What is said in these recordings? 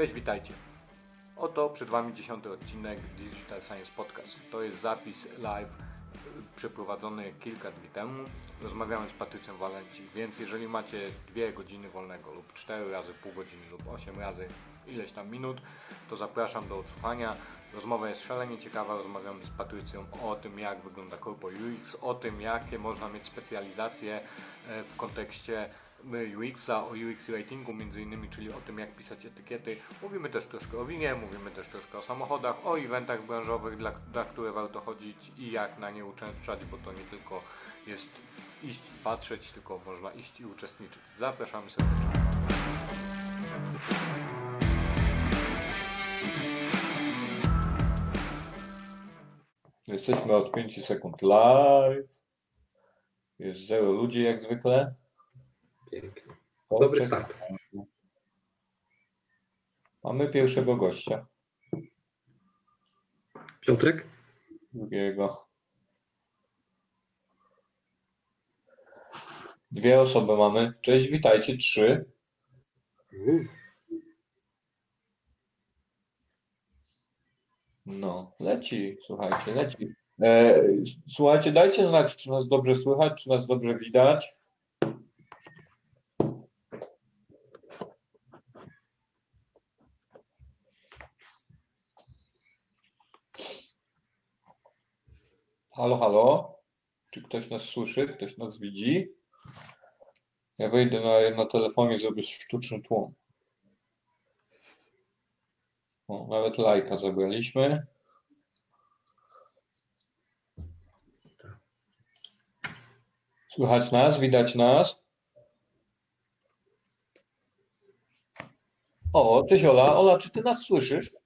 Cześć, witajcie. Oto przed Wami dziesiąty odcinek Digital Science Podcast. To jest zapis live przeprowadzony kilka dni temu. Rozmawiałem z Patrycją Walenci, więc jeżeli macie dwie godziny wolnego lub 4 razy pół godziny lub 8 razy ileś tam minut, to zapraszam do odsłuchania. Rozmowa jest szalenie ciekawa. Rozmawiamy z Patrycją o tym, jak wygląda Corpo UX, o tym, jakie można mieć specjalizacje e, w kontekście UX-a, o UX ratingu między innymi, czyli o tym jak pisać etykiety. Mówimy też troszkę o winie, mówimy też troszkę o samochodach, o eventach branżowych, dla, dla które warto chodzić i jak na nie uczęszczać, bo to nie tylko jest iść i patrzeć, tylko można iść i uczestniczyć. Zapraszamy serdecznie. Jesteśmy od 5 sekund live. Jest zero ludzi jak zwykle. Pięknie. Dobry start. Mamy pierwszego gościa. Piotrek? Drugiego. Dwie osoby mamy. Cześć, witajcie. Trzy. No, leci, słuchajcie, leci. E, słuchajcie, dajcie znać, czy nas dobrze słychać, czy nas dobrze widać. Halo, halo. Czy ktoś nas słyszy? Ktoś nas widzi? Ja wejdę na, na telefonie, zrobię sztuczny tłum. O, nawet lajka zabraliśmy. Słychać nas? Widać nas? O, cześć Ola. Ola, czy ty nas słyszysz?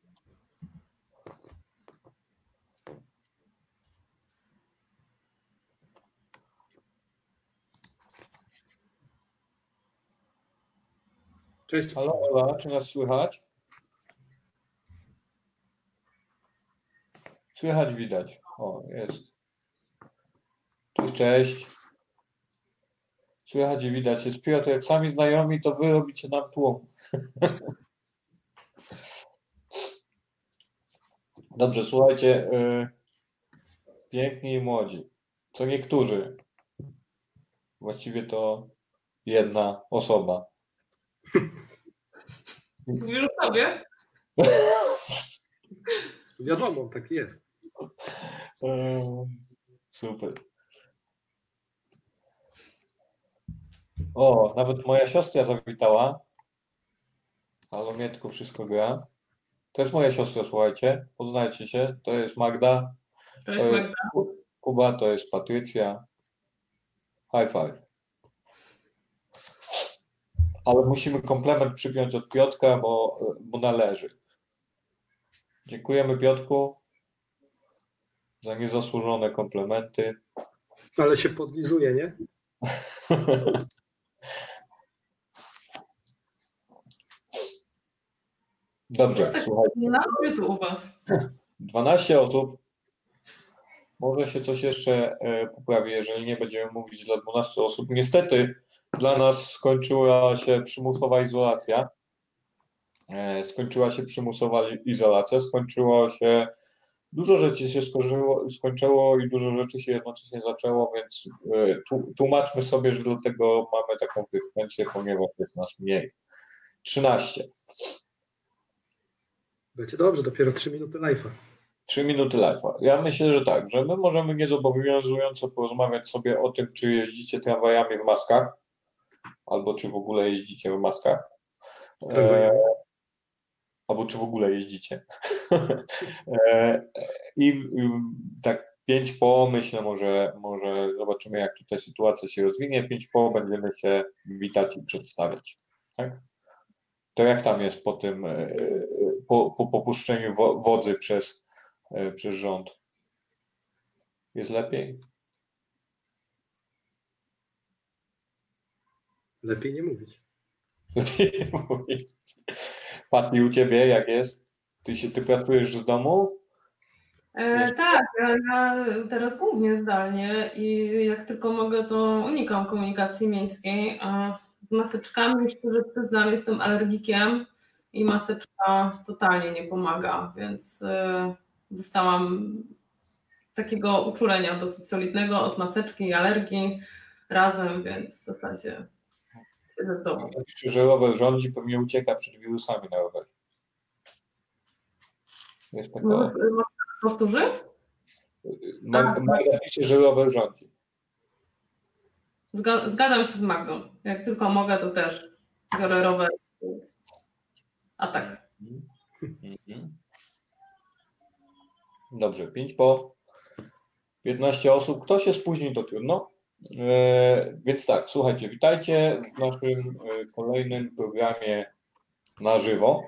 Cześć. Halo Ola, czy nas słychać? Słychać, widać. O, jest. Cześć, cześć. Słychać i widać. Jest Piotr, jak sami znajomi, to wy robicie nam tłum. Dobrze, słuchajcie. y, piękni i młodzi. Co niektórzy. Właściwie to jedna osoba. Mówisz o sobie? Wiadomo, tak jest. Eee, Super. O, nawet moja siostra zawitała. Halo Mietku, wszystko gra. To jest moja siostra, słuchajcie. Poznajcie się. To jest Magda. Cześć To jest Magda. Ku- Kuba, to jest Patrycja. High five. Ale musimy komplement przypiąć od Piotka, bo, bo należy. Dziękujemy Piotku za niezasłużone komplementy. Ale się podlizuje, nie? Dobrze, Tak. słuchaj, Nie tu u was. 12 osób. Może się coś jeszcze e, poprawi, jeżeli nie będziemy mówić dla 12 osób. Niestety dla nas skończyła się przymusowa izolacja. E, Skończyła się przymusowa izolacja, skończyło się, dużo rzeczy się skończyło, skończyło i dużo rzeczy się jednocześnie zaczęło, więc e, tłumaczmy sobie, że dlatego mamy taką frekwencję, ponieważ jest nas mniej. 13. Będzie dobrze, dopiero 3 minuty live'a. Trzy minuty live'a. Ja myślę, że tak, że my możemy niezobowiązująco porozmawiać sobie o tym, czy jeździcie tramwajami w maskach, albo czy w ogóle jeździcie w maskach. E, albo czy w ogóle jeździcie. e, I tak pięć po, myślę, może, może zobaczymy, jak tutaj sytuacja się rozwinie. Pięć po będziemy się witać i przedstawiać. Tak? To jak tam jest po tym, e, po, po popuszczeniu wo- wodzy przez, e, przez rząd? Jest lepiej? Lepiej nie mówić. Patli, u ciebie jak jest? Ty się, ty pracujesz z domu? E, tak, ja, ja teraz głównie zdalnie i jak tylko mogę, to unikam komunikacji miejskiej. A z maseczkami, szczerze przyznam, jestem alergikiem i maseczka totalnie nie pomaga, więc e, dostałam takiego uczulenia dosyć solidnego od maseczki i alergii razem, więc w zasadzie w domu. Że rower rządzi, pewnie ucieka przed wirusami na rowerze. Jest taka... Mo- Można powtórzyć? Mag- Magda pisze, że rower rządzi. Zga- Zgadzam się z Magdą. Jak tylko mogę, to też biorę rower. A tak. Mhm. Dobrze, 5 po 15 osób. Kto się spóźni, to trudno. E, więc tak, słuchajcie, witajcie w naszym e, kolejnym programie na żywo.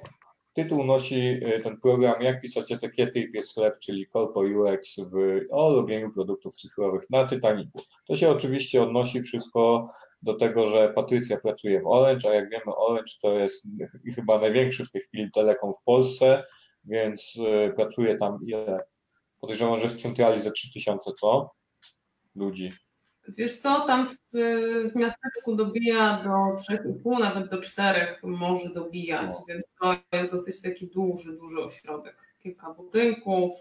Tytuł nosi e, ten program Jak pisać etykiety i pies chleb, czyli Corpo UX w, o robieniu produktów cyfrowych na Titanicu. To się oczywiście odnosi wszystko do tego, że Patrycja pracuje w Orange, a jak wiemy Orange to jest chyba największy w tej chwili telekom w Polsce, więc pracuje tam ile? Podejrzewam, że w centrali ze 3000, co? Ludzi. Wiesz co, tam w, w miasteczku dobija do 3,5, nawet do 4 może dobijać, No. więc to jest dosyć taki duży, duży ośrodek. Kilka budynków,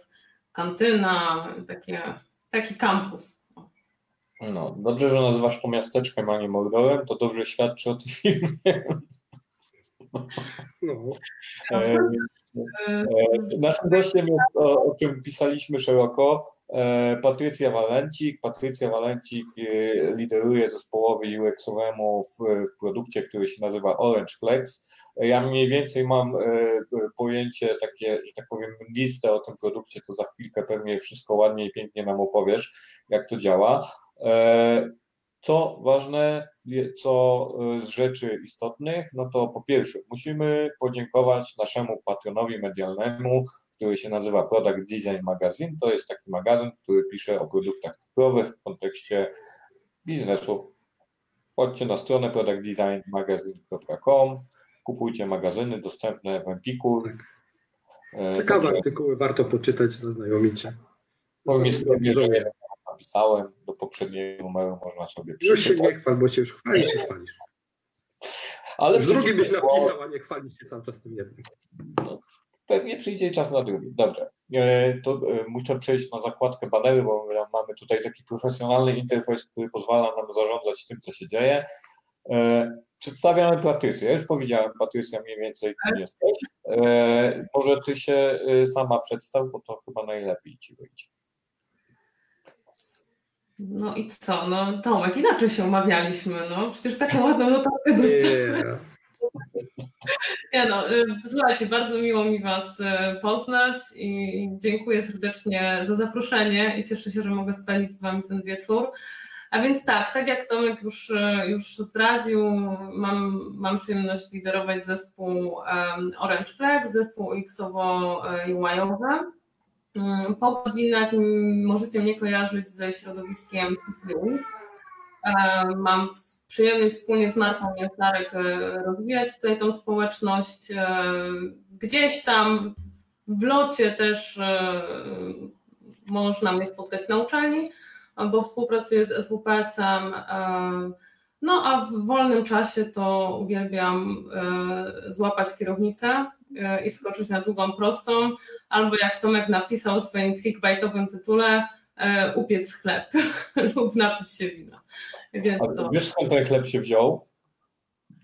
kantyna, takie, taki kampus. No, dobrze, że nazywasz to miasteczkiem, a nie Mordorem, to dobrze świadczy o tej firmie. No, E, E, Naszym gościem jest, o, o czym pisaliśmy szeroko, Patrycja Walencik. Patrycja Walencik e, lideruje zespołowi UX-owemu w, w produkcie, który się nazywa Orange Flex. E, Ja mniej więcej mam e, pojęcie takie, że tak powiem, listę o tym produkcie, to za chwilkę pewnie wszystko ładnie i pięknie nam opowiesz, jak to działa. E, Co ważne, co e, z rzeczy istotnych, no to po pierwsze musimy podziękować naszemu patronowi medialnemu, który się nazywa Product Design Magazine. To jest taki magazyn, który pisze o produktach cyfrowych w kontekście biznesu. Wchodźcie na stronę productdesignmagazine.com, kupujcie magazyny dostępne w Empiku. E, ciekawe także artykuły warto poczytać, zaznajomić się. Powiem skromnie, że jeden napisałem, do poprzedniego numeru można sobie Już się przeczytać. nie chwal, bo się już chwalisz, się chwalisz. Ale drugi byś przeczytać, napisał, a nie chwalisz się cały czas tym jednym. No, pewnie przyjdzie czas na drugi. Dobrze. E, To e, muszę przejść na zakładkę banery, bo mamy tutaj taki profesjonalny interfejs, który pozwala nam zarządzać tym, co się dzieje. E, Przedstawiamy Patrycję. Ja już powiedziałem, Patrycja, mniej więcej kim jesteś. E, Może ty się sama przedstaw, bo to chyba najlepiej ci wyjdzie. No i co? No Tomek, inaczej się umawialiśmy, no. Przecież taką ładną notatkę dostałem. Nie no, y, słuchajcie, bardzo miło mi Was y, poznać i dziękuję serdecznie za zaproszenie i cieszę się, że mogę spędzić z Wami ten wieczór. A więc tak, tak jak Tomek już, y, już zdradził, mam, mam przyjemność liderować zespół Orange Flag, zespół UX-owo-UI-owy. Mm, Po godzinach mm, możecie mnie kojarzyć ze środowiskiem. E, Mam przyjemność wspólnie z Martą Jęcarek e, rozwijać tutaj tą społeczność. E, Gdzieś tam w locie też można mnie spotkać na uczelni, bo współpracuję z SWPS-em. No a w wolnym czasie to uwielbiam złapać kierownicę i skoczyć na długą prostą, albo jak Tomek napisał w swoim clickbaitowym tytule, upiec chleb lub napić się wina. Więc to, wiesz skąd ten chleb się wziął?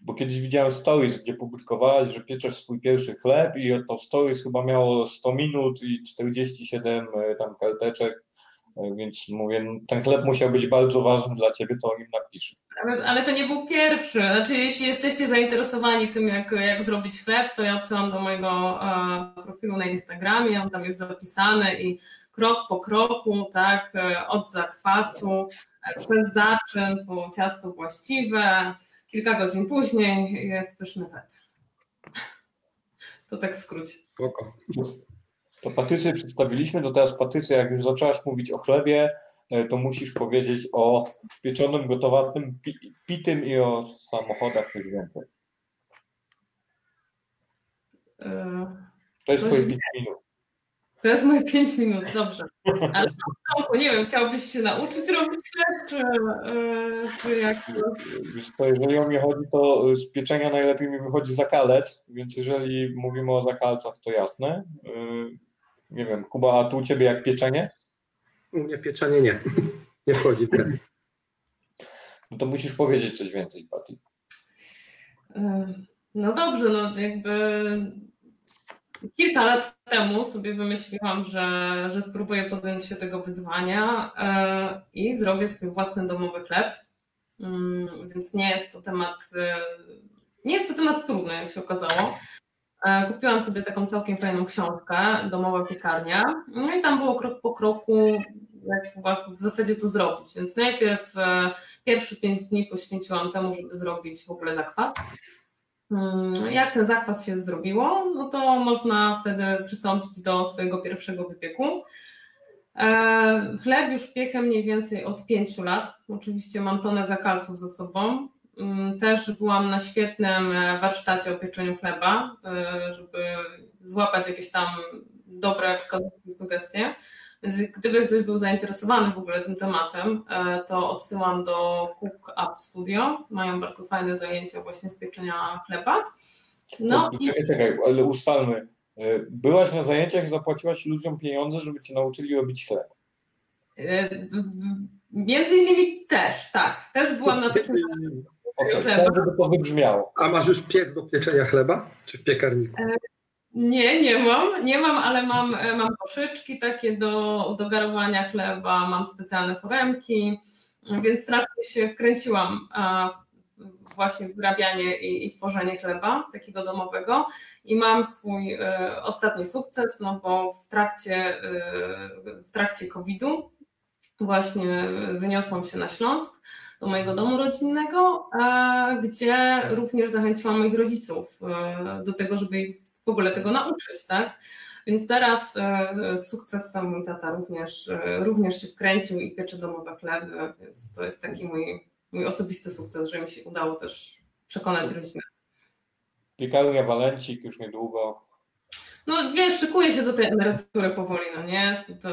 Bo kiedyś widziałem stories, gdzie publikowałaś, że pieczesz swój pierwszy chleb i to stories chyba miało 100 minut i 47 e, tam karteczek, e, więc mówię, ten chleb musiał być bardzo ważny dla ciebie, to o nim napisz. ale, ale to nie był pierwszy. Znaczy, jeśli jesteście zainteresowani tym, jak, jak zrobić chleb, to ja odsyłam do mojego e, profilu na Instagramie, on tam jest zapisany i krok po kroku, tak, e, od zakwasu, e, przez zaczyn, po ciasto właściwe, kilka godzin później jest pyszny chleb. To tak w skrócie. Spoko. To Patrycję przedstawiliśmy, to teraz Patrycja, jak już zaczęłaś mówić o chlebie, e, to musisz powiedzieć o pieczonym, gotowanym, pi- pitym i o samochodach tych więcej. To jest twoje 5 minut. To jest moje 5 minut, dobrze. Ale Tomku, nie wiem, chciałbyś się nauczyć robić chleb, czy, yy, czy jak? Wiesz co, jeżeli o mnie chodzi, to z pieczenia najlepiej mi wychodzi zakalec, więc jeżeli mówimy o zakalcach, to jasne. Yy, Nie wiem, Kuba, a tu u Ciebie jak pieczenie? U mnie pieczenie nie. Nie wchodzi w grę. No to musisz powiedzieć coś więcej, Pati. Yy, No dobrze, no jakby kilka lat temu sobie wymyśliłam, że, że spróbuję podjąć się tego wyzwania yy, i zrobię swój własny domowy chleb. Mm, Więc nie jest to temat, yy, nie jest to temat trudny, jak się okazało. E, Kupiłam sobie taką całkiem fajną książkę, Domowa piekarnia. No i tam było krok po kroku, jak w zasadzie to zrobić. Więc najpierw e, pierwsze pięć dni poświęciłam temu, żeby zrobić w ogóle zakwas. Mm, Jak ten zakwas się zrobiło, no to można wtedy przystąpić do swojego pierwszego wypieku. E, Chleb już piekę mniej więcej od pięciu lat. Oczywiście mam tonę zakalców za sobą. Mm, Też byłam na świetnym e, warsztacie o pieczeniu chleba, e, żeby złapać jakieś tam dobre wskazówki sugestie. Więc gdyby ktoś był zainteresowany w ogóle tym tematem, e, to odsyłam do Cook Up Studio. Mają bardzo fajne zajęcia właśnie z pieczenia chleba. No To- i Czekaj, czekaj, ale ustalmy. Yy, Byłaś na zajęciach i zapłaciłaś ludziom pieniądze, żeby Cię nauczyli robić chleb. e, między innymi też, tak. Też byłam na takim Chleba. chciałem, żeby to wybrzmiało. A masz już piec do pieczenia chleba? Czy w piekarniku? Nie, nie mam, nie mam, ale mam, e, mam koszyczki takie do, do garowania chleba, mam specjalne foremki, więc strasznie się wkręciłam właśnie w wyrabianie i, i tworzenie chleba takiego domowego. I mam swój e, ostatni sukces, no bo w trakcie, e, w trakcie COVID-u właśnie wyniosłam się na Śląsk do mojego domu rodzinnego, gdzie również zachęciłam moich rodziców do tego, żeby ich w ogóle tego nauczyć, tak? Więc teraz e, z sukcesem mój tata również, e, również się wkręcił i piecze domowe chleby, więc to jest taki mój, mój osobisty sukces, że mi się udało też przekonać rodzinę. Piekarnia Walencik już niedługo. No wiesz, szykuję się do tej emerytury powoli, no nie? To,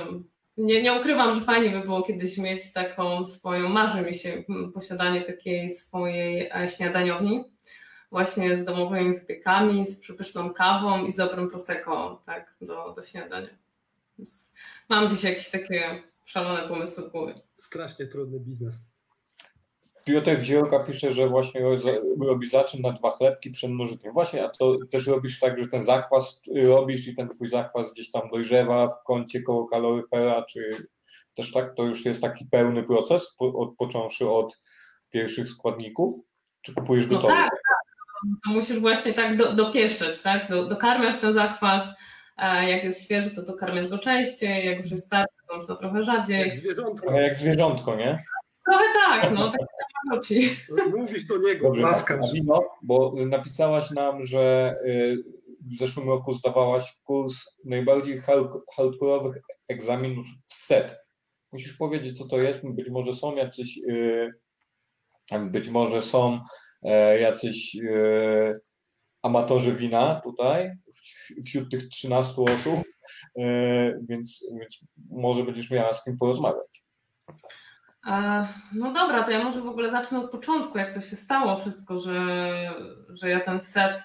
nie, nie ukrywam, że fajnie by było kiedyś mieć taką swoją, marzy mi się mm, posiadanie takiej swojej e, śniadaniowni, właśnie z domowymi wypiekami, z przepyszną kawą i z dobrym prosecco, tak, do, do śniadania. Więc mam gdzieś jakieś takie szalone pomysły w głowie. Strasznie trudny biznes. Piotr Zielka pisze, że właśnie ro- robi zaczyn na dwa chlebki przed nożykiem. Właśnie, a to też robisz tak, że ten zakwas robisz i ten twój zakwas gdzieś tam dojrzewa w kącie koło kaloryfera, czy też tak, to już jest taki pełny proces, po, od, począwszy od pierwszych składników, czy kupujesz No gotowy? tak, tak. To musisz właśnie tak do, dopieszczeć, tak? Do, dokarmiasz ten zakwas, jak jest świeży, to dokarmiasz go częściej, jak już jest starszy, to można trochę rzadziej. Jak zwierzątko. Jak zwierzątko, nie? Trochę tak, no, tak. Mówisz do niego, Dobrze, łaskasz. a wino, bo napisałaś nam, że y, w zeszłym roku zdawałaś kurs najbardziej hard- hardkorowych egzaminów w SET. Musisz powiedzieć, co to jest. Być może są jacyś, y, być może są jacyś e, amatorzy wina tutaj, wśród tych 13 osób, e, więc, więc może będziesz miała z kim porozmawiać. E, No dobra, to ja może w ogóle zacznę od początku, jak to się stało wszystko, że, że ja ten set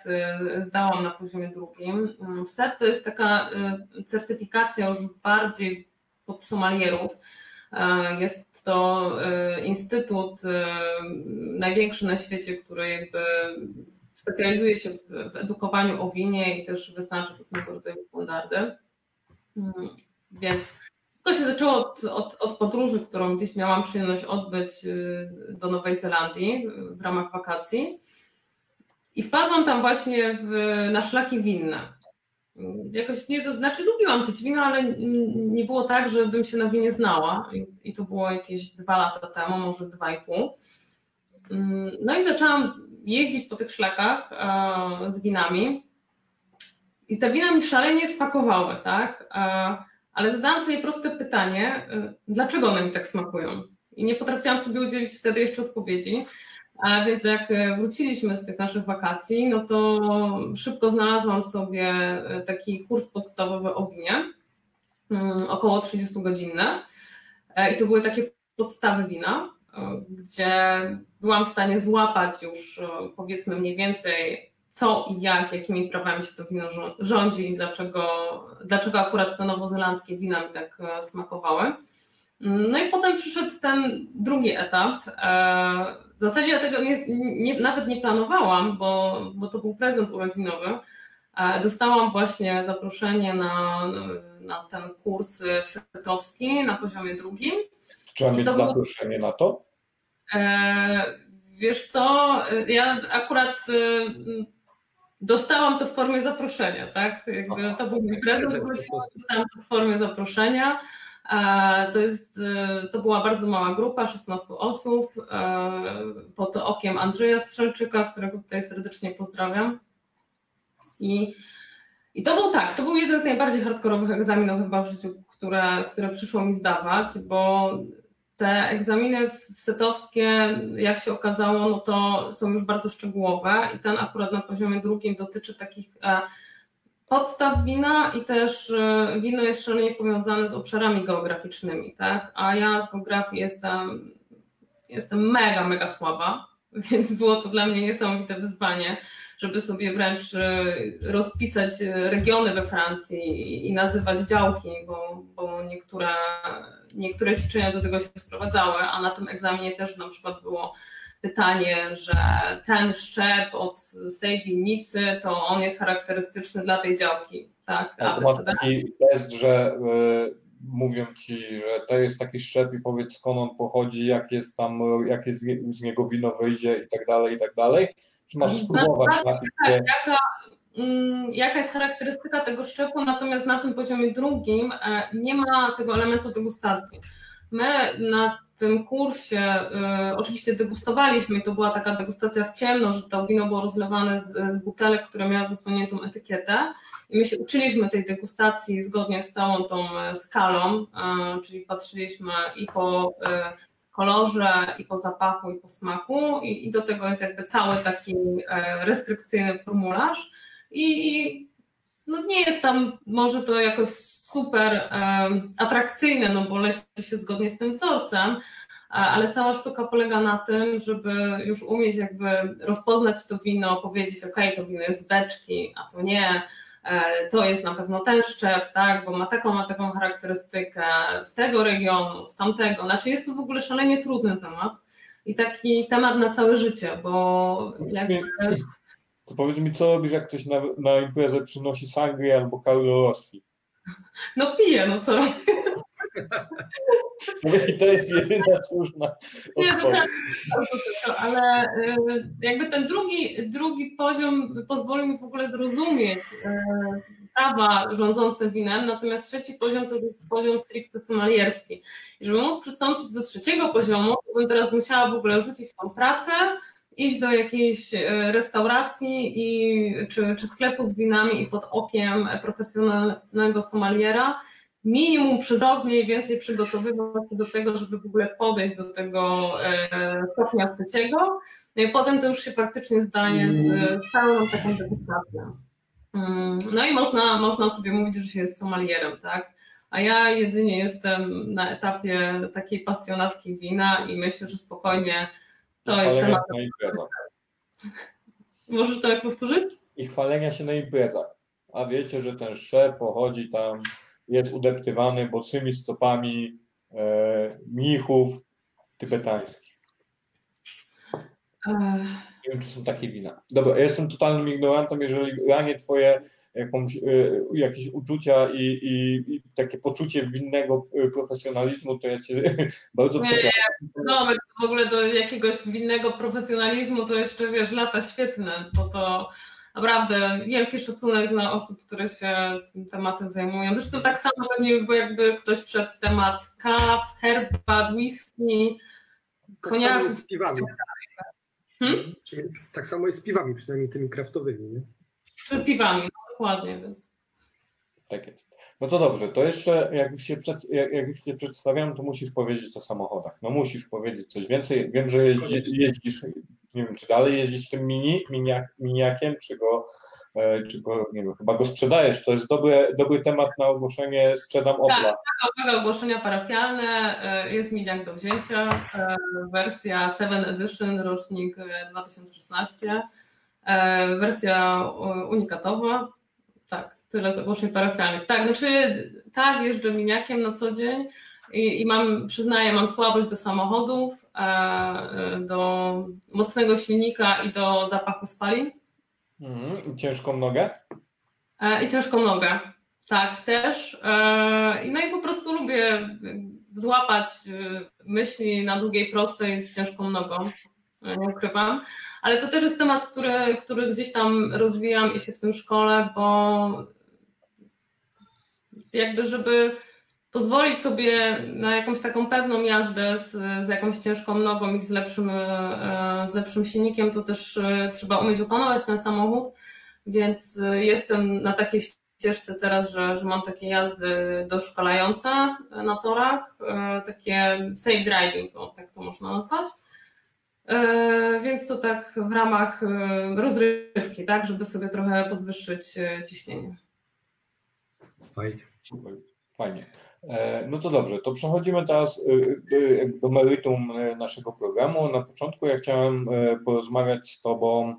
zdałam na poziomie drugim. Set to jest taka e, certyfikacja już bardziej pod somalierów. E, Jest to e, instytut e, największy na świecie, który jakby specjalizuje się w, edukowaniu o winie i też wyznacza pewnego rodzaju standardy. Mm, Więc to się zaczęło od, od, od podróży, którą gdzieś miałam przyjemność odbyć do Nowej Zelandii w ramach wakacji. I wpadłam tam właśnie w, na szlaki winne. Jakoś nie, to znaczy lubiłam pić wino, ale nie było tak, żebym się na winie znała. I, to było jakieś dwa lata temu, może dwa i pół. Mm, No i zaczęłam jeździć po tych szlakach e, z winami. I te wina mi szalenie spakowały, tak? E, ale zadałam sobie proste pytanie, y, dlaczego one mi tak smakują? I nie potrafiłam sobie udzielić wtedy jeszcze odpowiedzi. A więc jak y, wróciliśmy z tych naszych wakacji, no to szybko znalazłam sobie y, taki kurs podstawowy o winie. mm, około 30 godzinne. I to były takie podstawy wina, gdzie byłam w stanie złapać już powiedzmy mniej więcej co i jak, jakimi prawami się to wino rządzi i dlaczego, dlaczego akurat te nowozelandzkie wina mi tak smakowały. No i potem przyszedł ten drugi etap. W zasadzie ja tego nie, nie, nawet nie planowałam, bo, bo to był prezent urodzinowy. Dostałam właśnie zaproszenie na, na ten kurs wsetowski na poziomie drugim. Trzeba mieć było... zaproszenie na to? E, wiesz co, ja akurat e, dostałam to w formie zaproszenia, tak? Jakby to był mój prezent, dostałam to w formie zaproszenia. To, jest, e, to była bardzo mała grupa, 16 osób, pod okiem Andrzeja Strzelczyka, którego tutaj serdecznie pozdrawiam. I, I to był tak, to był jeden z najbardziej hardkorowych egzaminów chyba w życiu, które, które przyszło mi zdawać, bo te egzaminy setowskie, jak się okazało, no to są już bardzo szczegółowe i ten akurat na poziomie drugim dotyczy takich e, podstaw wina i też e, wino jest szalenie powiązane z obszarami geograficznymi, tak? A ja z geografii jestem, jestem mega, mega słaba, więc było to dla mnie niesamowite wyzwanie, żeby sobie wręcz e, rozpisać regiony we Francji i nazywać działki, bo, bo niektóre, niektóre ćwiczenia do tego się sprowadzały, a na tym egzaminie też na przykład było pytanie, że ten szczep od, z tej winnicy, to on jest charakterystyczny dla tej działki. Tak, a masz taki test, że y, mówią ci, że to jest taki szczep i powiedz skąd on pochodzi, jak jest tam, jak jest, z niego wino wyjdzie i tak dalej, i tak dalej. Czy masz mhm. spróbować? Tak, tak, tak, jaka, mm, jaka jest charakterystyka tego szczepu, natomiast na tym poziomie drugim e, nie ma tego elementu degustacji. My na tym kursie y, oczywiście degustowaliśmy i to była taka degustacja w ciemno, że to wino było rozlewane z, z butelek, które miały zasłoniętą etykietę. I my się uczyliśmy tej degustacji zgodnie z całą tą e, skalą, y, czyli patrzyliśmy i po y, kolorze, i po zapachu, i po smaku. I, i do tego jest jakby cały taki restrykcyjny formularz. I, i no nie jest tam może to jakoś super atrakcyjne, no bo leci się zgodnie z tym wzorcem, ale cała sztuka polega na tym, żeby już umieć jakby rozpoznać to wino, powiedzieć, ok, to wino jest z beczki, a to nie, e, to jest na pewno ten szczep, tak, bo ma taką, ma taką charakterystykę z tego regionu, z tamtego. Znaczy jest to w ogóle szalenie trudny temat i taki temat na całe życie, bo jakby... To powiedz mi, co robisz, jak ktoś na, na imprezę przynosi sangrię albo Carlo Rossi? No piję, no co? I to jest jedyna słuszna Nie, no tak, ale y, jakby ten drugi, drugi poziom pozwoli mi w ogóle zrozumieć y, prawa rządzące winem, natomiast trzeci poziom to jest poziom stricte somalierski. I żeby móc przystąpić do trzeciego poziomu, to bym teraz musiała w ogóle rzucić tą pracę, iść do jakiejś e, restauracji i, czy, czy sklepu z winami i pod okiem profesjonalnego somaliera minimum przez rok mniej więcej przygotowywać się do tego, żeby w ogóle podejść do tego e, stopnia trzeciego. No i potem to już się faktycznie zdanie z całą taką degustacją. Mm, no i można, można sobie mówić, że się jest somalierem, tak? A ja jedynie jestem na etapie takiej pasjonatki wina i myślę, że spokojnie to jest temat. Na imprezach. Możesz to jak powtórzyć? I chwalenia się na imprezach. A wiecie, że ten szef pochodzi tam, jest udeptywany bocymi stopami e, mnichów tybetańskich. Nie wiem, czy są takie wina. Dobra, ja jestem totalnym ignorantem, jeżeli ranie twoje jakąś, e, jakieś uczucia i, i, i, takie poczucie winnego e, profesjonalizmu, to ja cię bardzo przepraszam. No, w ogóle do jakiegoś winnego profesjonalizmu to jeszcze, wiesz, lata świetne, bo to naprawdę wielki szacunek dla osób, które się tym tematem zajmują. Zresztą tak samo pewnie, bo jakby ktoś wszedł w temat kaw, herbat, whisky, koniaków. Tak z piwami. Hmm? Tak samo jest z piwami, przynajmniej tymi kraftowymi. Nie? Czy piwami, no, dokładnie, więc. Tak jest. No to dobrze, to jeszcze jak już, się przed, jak, jak już się przedstawiam, to musisz powiedzieć o samochodach. No musisz powiedzieć coś więcej. Wiem, że jeździ, jeździsz, nie wiem, czy dalej jeździsz tym mini, miniak, miniakiem, czy go e, czy go, nie wiem, chyba go sprzedajesz. To jest dobry, dobry temat na ogłoszenie sprzedam Opla. Tak, tak ogłoszenia parafialne. E, jest miliard do wzięcia. E, wersja 7 Edition, rocznik 2016. Wersja unikatowa. Tak, tyle z ogłoszeń parafialnych. Tak, znaczy tak, jeżdżę miniakiem na co dzień i, i mam, przyznaję, mam słabość do samochodów, do mocnego silnika i do zapachu spalin Mhm. Ciężką nogę? E, I ciężką nogę. Tak, też. E, no i po prostu lubię złapać e, myśli na długiej prostej z ciężką nogą. Nie ukrywam. Ale to też jest temat, który, który gdzieś tam rozwijam i się w tym szkole, bo jakby, żeby pozwolić sobie na jakąś taką pewną jazdę z, z jakąś ciężką nogą i z lepszym, e, z lepszym silnikiem, to też e, trzeba umieć opanować ten samochód, więc e, jestem na takiej ścieżce teraz, że, że mam takie jazdy doszkalające na torach, takie safe driving, o, tak to można nazwać. Więc to tak w ramach rozrywki, tak, żeby sobie trochę podwyższyć ciśnienie. Fajnie. Fajnie. E, no to dobrze, to przechodzimy teraz do meritum naszego programu. Na początku ja chciałem porozmawiać z Tobą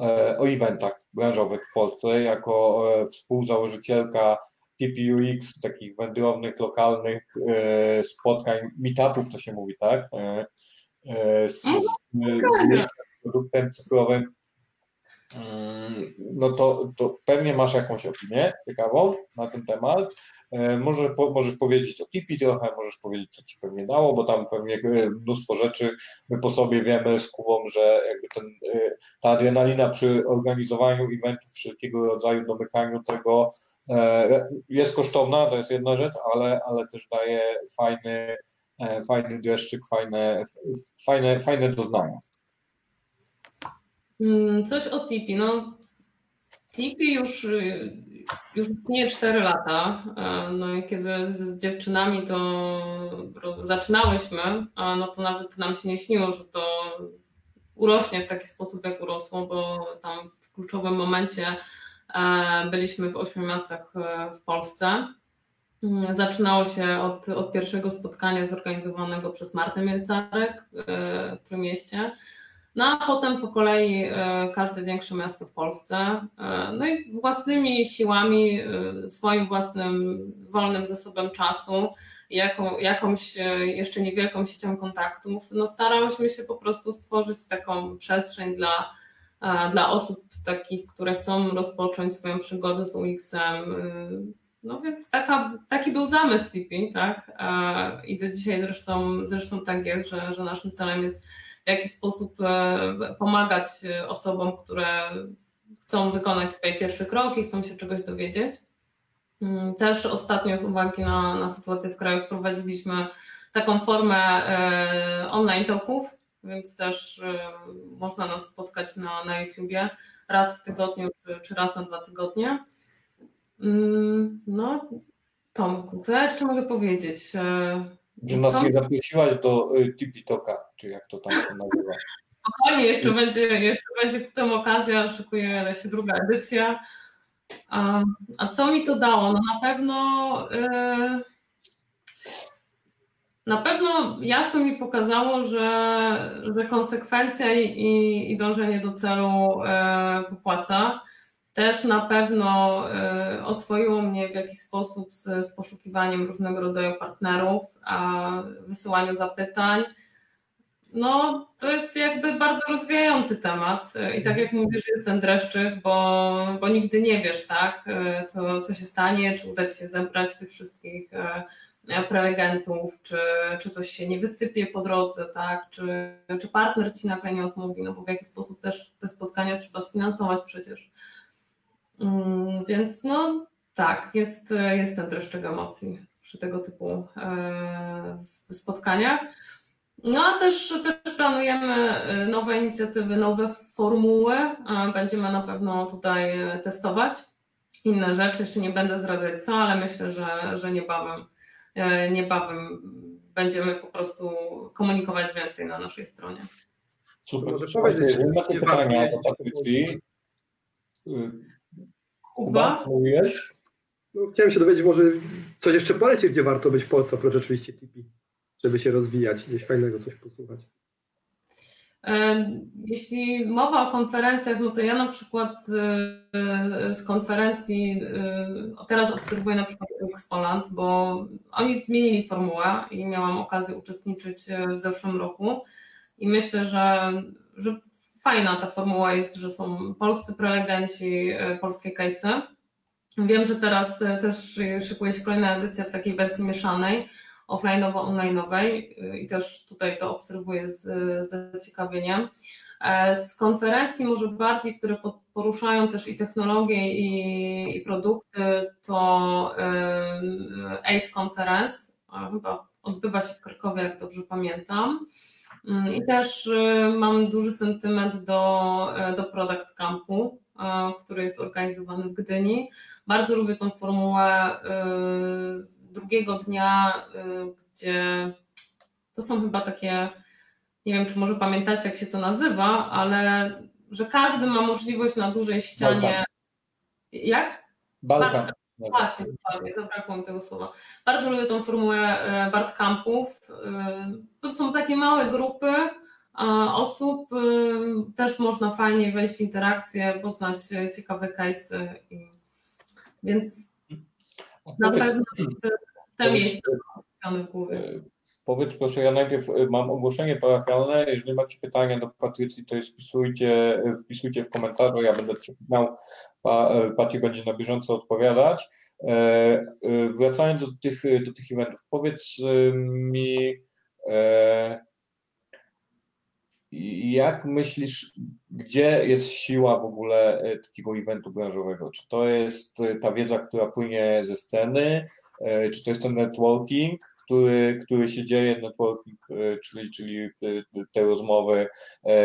e, o eventach branżowych w Polsce, jako e, współzałożycielka TPUX, takich wędrownych, lokalnych spotkań, meetupów to się mówi, tak? Z, z, z produktem cyfrowym. Mm, no to, to pewnie masz jakąś opinię ciekawą na ten temat. E, może, po, możesz powiedzieć o Tipi trochę, możesz powiedzieć, co ci pewnie dało, bo tam pewnie e, mnóstwo rzeczy my po sobie wiemy z Kubą, że jakby ten, e, ta adrenalina przy organizowaniu eventów wszelkiego rodzaju, domykaniu tego jest kosztowna, to jest jedna rzecz, ale, ale też daje fajny, fajny dreszczyk, fajne, fajne, fajne doznania. Mm, coś o Tipi. No, Tipi już już nie 4 lata. E, no i kiedy z dziewczynami to zaczynałyśmy, no to nawet nam się nie śniło, że to urośnie w taki sposób, jak urosło, bo tam w kluczowym momencie e, byliśmy w ośmiu miastach e, w Polsce. Mm, zaczynało się od, od pierwszego spotkania zorganizowanego przez Martę Mielcarek w tym mieście. No a potem po kolei e, każde większe miasto w Polsce. E, no i własnymi siłami, e, swoim własnym wolnym zasobem czasu, jaką, jakąś jeszcze niewielką siecią kontaktów, no starałyśmy się po prostu stworzyć taką przestrzeń dla, dla osób takich, które chcą rozpocząć swoją przygodę z UX-em. No więc taka, taki był zamysł Tipi, tak? I do dzisiaj zresztą, zresztą tak jest, że, że naszym celem jest w jaki sposób e, pomagać e, osobom, które chcą wykonać swoje pierwsze kroki, chcą się czegoś dowiedzieć. Mm, też ostatnio z uwagi na, na sytuację w kraju wprowadziliśmy taką formę e, online talków, więc też można nas spotkać na, na YouTubie raz w tygodniu czy, czy raz na dwa tygodnie. Mm, no, Tomku, co ja jeszcze mogę powiedzieć? Że nas nie zaprosiłaś do y, TikToka, czy jak to tam się nazywa. Spokojnie, jeszcze będzie, jeszcze będzie potem okazja, szykuje się druga edycja. A, a co mi to dało? No na pewno yy, na pewno jasno mi pokazało, że, że konsekwencja i, i dążenie do celu yy, popłaca. Też na pewno y, oswoiło mnie w jakiś sposób z, z poszukiwaniem różnego rodzaju partnerów, a wysyłaniu zapytań. No, to jest jakby bardzo rozwijający temat. I tak jak mówisz, jest ten dreszczyk, bo, bo nigdy nie wiesz, tak, y, co, co się stanie, czy uda ci się zebrać tych wszystkich prelegentów, czy, czy coś się nie wysypie po drodze, tak, czy, czy partner ci nagle nie odmówi, no bo w jaki sposób też te spotkania trzeba sfinansować przecież. Mm, więc no tak, jest, jest ten dreszczyk emocji przy tego typu e, spotkaniach. No a też, też planujemy e, nowe inicjatywy, nowe formuły. Będziemy na pewno tutaj testować inne rzeczy. Jeszcze nie będę zdradzać co, ale myślę, że, że niebawem, e, niebawem będziemy po prostu komunikować więcej na naszej stronie. Super. Może powiedzieć, pytania do Kuba? mówiłeś? No, chciałem się dowiedzieć, może coś jeszcze polecieć, gdzie warto być w Polsce oprócz oczywiście TP, żeby się rozwijać, gdzieś fajnego coś posłuchać. Jeśli mowa o konferencjach, no to ja na przykład z konferencji teraz obserwuję na przykład UX Poland, bo oni zmienili formułę i miałam okazję uczestniczyć w zeszłym roku i myślę, że, że fajna ta formuła jest, że są polscy prelegenci, polskie case'y. Wiem, że teraz też szykuje się kolejna edycja w takiej wersji mieszanej, offline'owo-online'owej i też tutaj to obserwuję z, z zaciekawieniem. E, z konferencji może bardziej, które poruszają też i technologie i, i produkty, to ACE Conference, chyba odbywa się w Krakowie, jak dobrze pamiętam. Mm, I też y, mam duży sentyment do, e, do Product Campu, e, który jest organizowany w Gdyni. Bardzo lubię tą formułę drugiego dnia, gdzie to są chyba takie, nie wiem, czy może pamiętacie, jak się to nazywa, ale że każdy ma możliwość na dużej ścianie. Balkan. Jak? Balkan. Właśnie, dokładnie, zabrakło mi tego słowa. Bardzo lubię tą formułę y, Bartkampów. Y, to są takie małe grupy osób. Też można fajnie wejść w interakcję, poznać ciekawe case'y. Więc na pewno te miejsca w głowie. E, powiedz proszę, ja najpierw e, mam ogłoszenie parafialne. Jeżeli macie pytania do Patrycji, to je wpisujcie, e, wpisujcie w komentarzu, ja będę przypominał, Pati będzie na bieżąco odpowiadać. Wracając do tych, do tych eventów, powiedz mi, jak myślisz, gdzie jest siła w ogóle takiego eventu branżowego? Czy to jest ta wiedza, która płynie ze sceny, E, czy to jest ten networking, który, który się dzieje, networking, e, czyli, czyli e, te rozmowy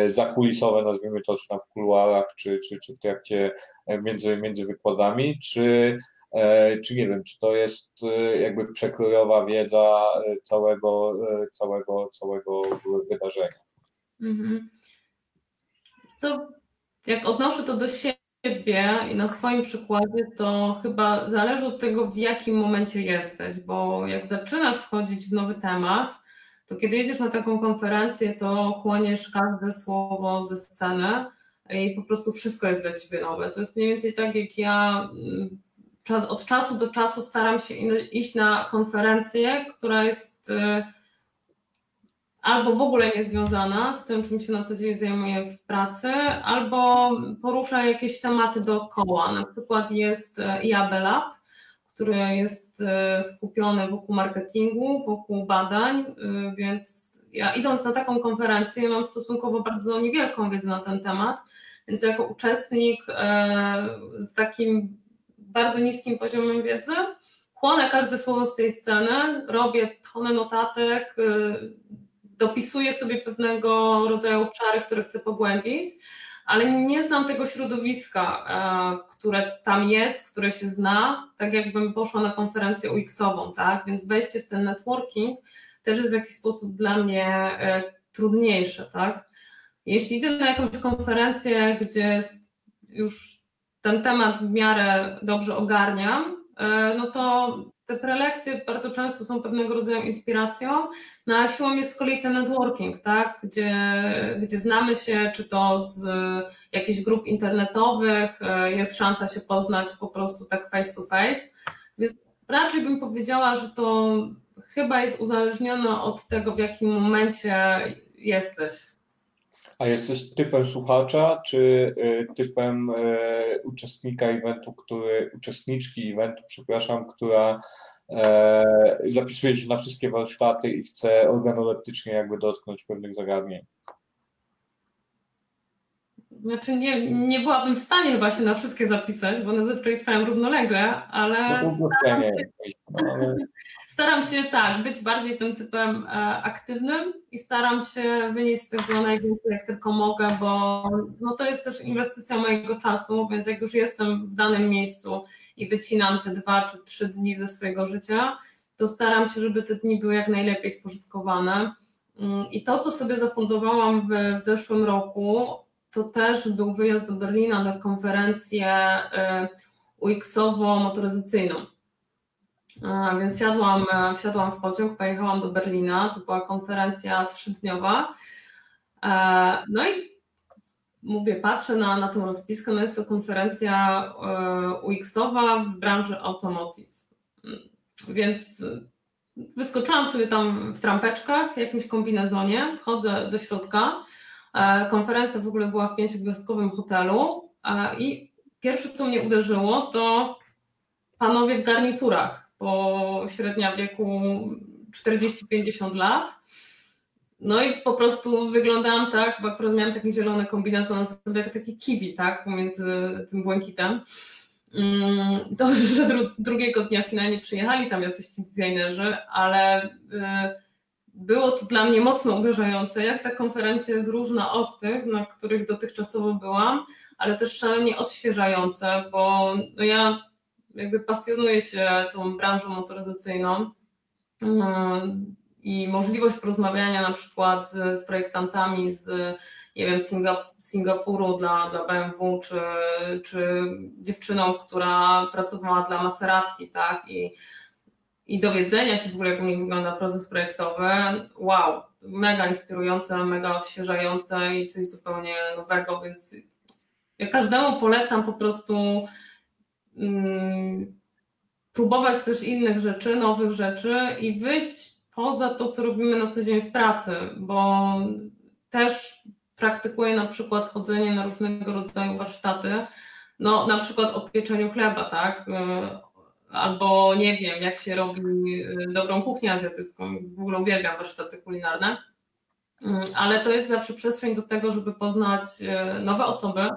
zakulisowe, nazwijmy to, czy tam w kuluarach, czy, czy, czy w trakcie między, między wykładami, czy, czy nie wiem, czy to jest jakby przekrojowa wiedza całego, całego, całego wydarzenia. Mhm. Jak odnoszę to do siebie, siebie i na swoim przykładzie, to chyba zależy od tego, w jakim momencie jesteś, bo jak zaczynasz wchodzić w nowy temat, to kiedy jedziesz na taką konferencję, to chłoniesz każde słowo ze sceny i po prostu wszystko jest dla ciebie nowe. To jest mniej więcej tak, jak ja mm, od czasu do czasu staram się iść na konferencję, która jest y, albo w ogóle nie związana z tym, czym się na co dzień zajmuję w pracy, albo porusza jakieś tematy dookoła. Na przykład jest e, IAB Lab, który jest e, skupiony wokół marketingu, wokół badań, e, więc ja idąc na taką konferencję mam stosunkowo bardzo niewielką wiedzę na ten temat, więc jako uczestnik z takim bardzo niskim poziomem wiedzy chłonę każde słowo z tej sceny, robię tonę notatek, dopisuję sobie pewnego rodzaju obszary, które chcę pogłębić, ale nie znam tego środowiska, e, które tam jest, które się zna, tak jakbym poszła na konferencję UX-ową, tak? Więc wejście w ten networking też jest w jakiś sposób dla mnie e, trudniejsze, tak? Jeśli idę na jakąś konferencję, gdzie już ten temat w miarę dobrze ogarniam, e, no to te prelekcje bardzo często są pewnego rodzaju inspiracją, no a siłą jest z kolei ten networking, tak? gdzie, gdzie znamy się, czy to z jakichś grup internetowych, e, jest szansa się poznać po prostu tak face to face. Więc raczej bym powiedziała, że to chyba jest uzależnione od tego, w jakim momencie jesteś. A jesteś typem słuchacza, czy e, typem e, uczestnika eventu, który, uczestniczki eventu, przepraszam, która e, zapisuje się na wszystkie warsztaty i chce organoleptycznie jakby dotknąć pewnych zagadnień? Znaczy nie, nie byłabym w stanie chyba się na wszystkie zapisać, bo one zazwyczaj trwają równolegle, ale no, staram się, no, ale... staram się tak, być bardziej tym typem e, aktywnym i staram się wynieść z tego najwięcej jak tylko mogę, bo no, to jest też inwestycja mojego czasu, więc jak już jestem w danym miejscu i wycinam te dwa czy trzy dni ze swojego życia, to staram się, żeby te dni były jak najlepiej spożytkowane. Mm, I to, co sobie zafundowałam w, w zeszłym roku, to też był wyjazd do Berlina na konferencję y, UX-owo-motoryzacyjną. Więc siadłam, wsiadłam w pociąg, pojechałam do Berlina. To była konferencja trzydniowa. No i mówię, patrzę na, na tą rozpiskę, no jest to konferencja UX-owa w branży automotive. Więc wyskoczyłam sobie tam w trampeczkach, jakimś kombinezonie, wchodzę do środka. Konferencja w ogóle była w pięciogwiazdkowym hotelu i pierwsze, co mnie uderzyło, to panowie w garniturach, po średnia wieku 40-50 lat. No i po prostu wyglądałam tak, bo akurat miałam taki zielony kombinezon jak taki kiwi, tak, pomiędzy tym błękitem. Mm, to, że dru drugiego dnia finalnie przyjechali tam jacyś ci designerzy, ale y, było to dla mnie mocno uderzające, jak ta konferencja jest różna od tych, na których dotychczasowo byłam, ale też szalenie odświeżające, bo no ja jakby pasjonuję się tą branżą motoryzacyjną mm, i możliwość porozmawiania na przykład z, z projektantami z nie wiem, Singapuru dla, dla BMW, czy, czy dziewczyną, która pracowała dla Maserati, tak, i, i dowiedzenia się w ogóle, jak u nich wygląda proces projektowy, wow, mega inspirujące, mega odświeżające i coś zupełnie nowego, więc ja każdemu polecam po prostu próbować też innych rzeczy, nowych rzeczy i wyjść poza to, co robimy na co dzień w pracy, bo też praktykuję na przykład chodzenie na różnego rodzaju warsztaty, no na przykład o pieczeniu chleba, tak, albo nie wiem, jak się robi dobrą kuchnię azjatycką, w ogóle uwielbiam warsztaty kulinarne, ale to jest zawsze przestrzeń do tego, żeby poznać nowe osoby,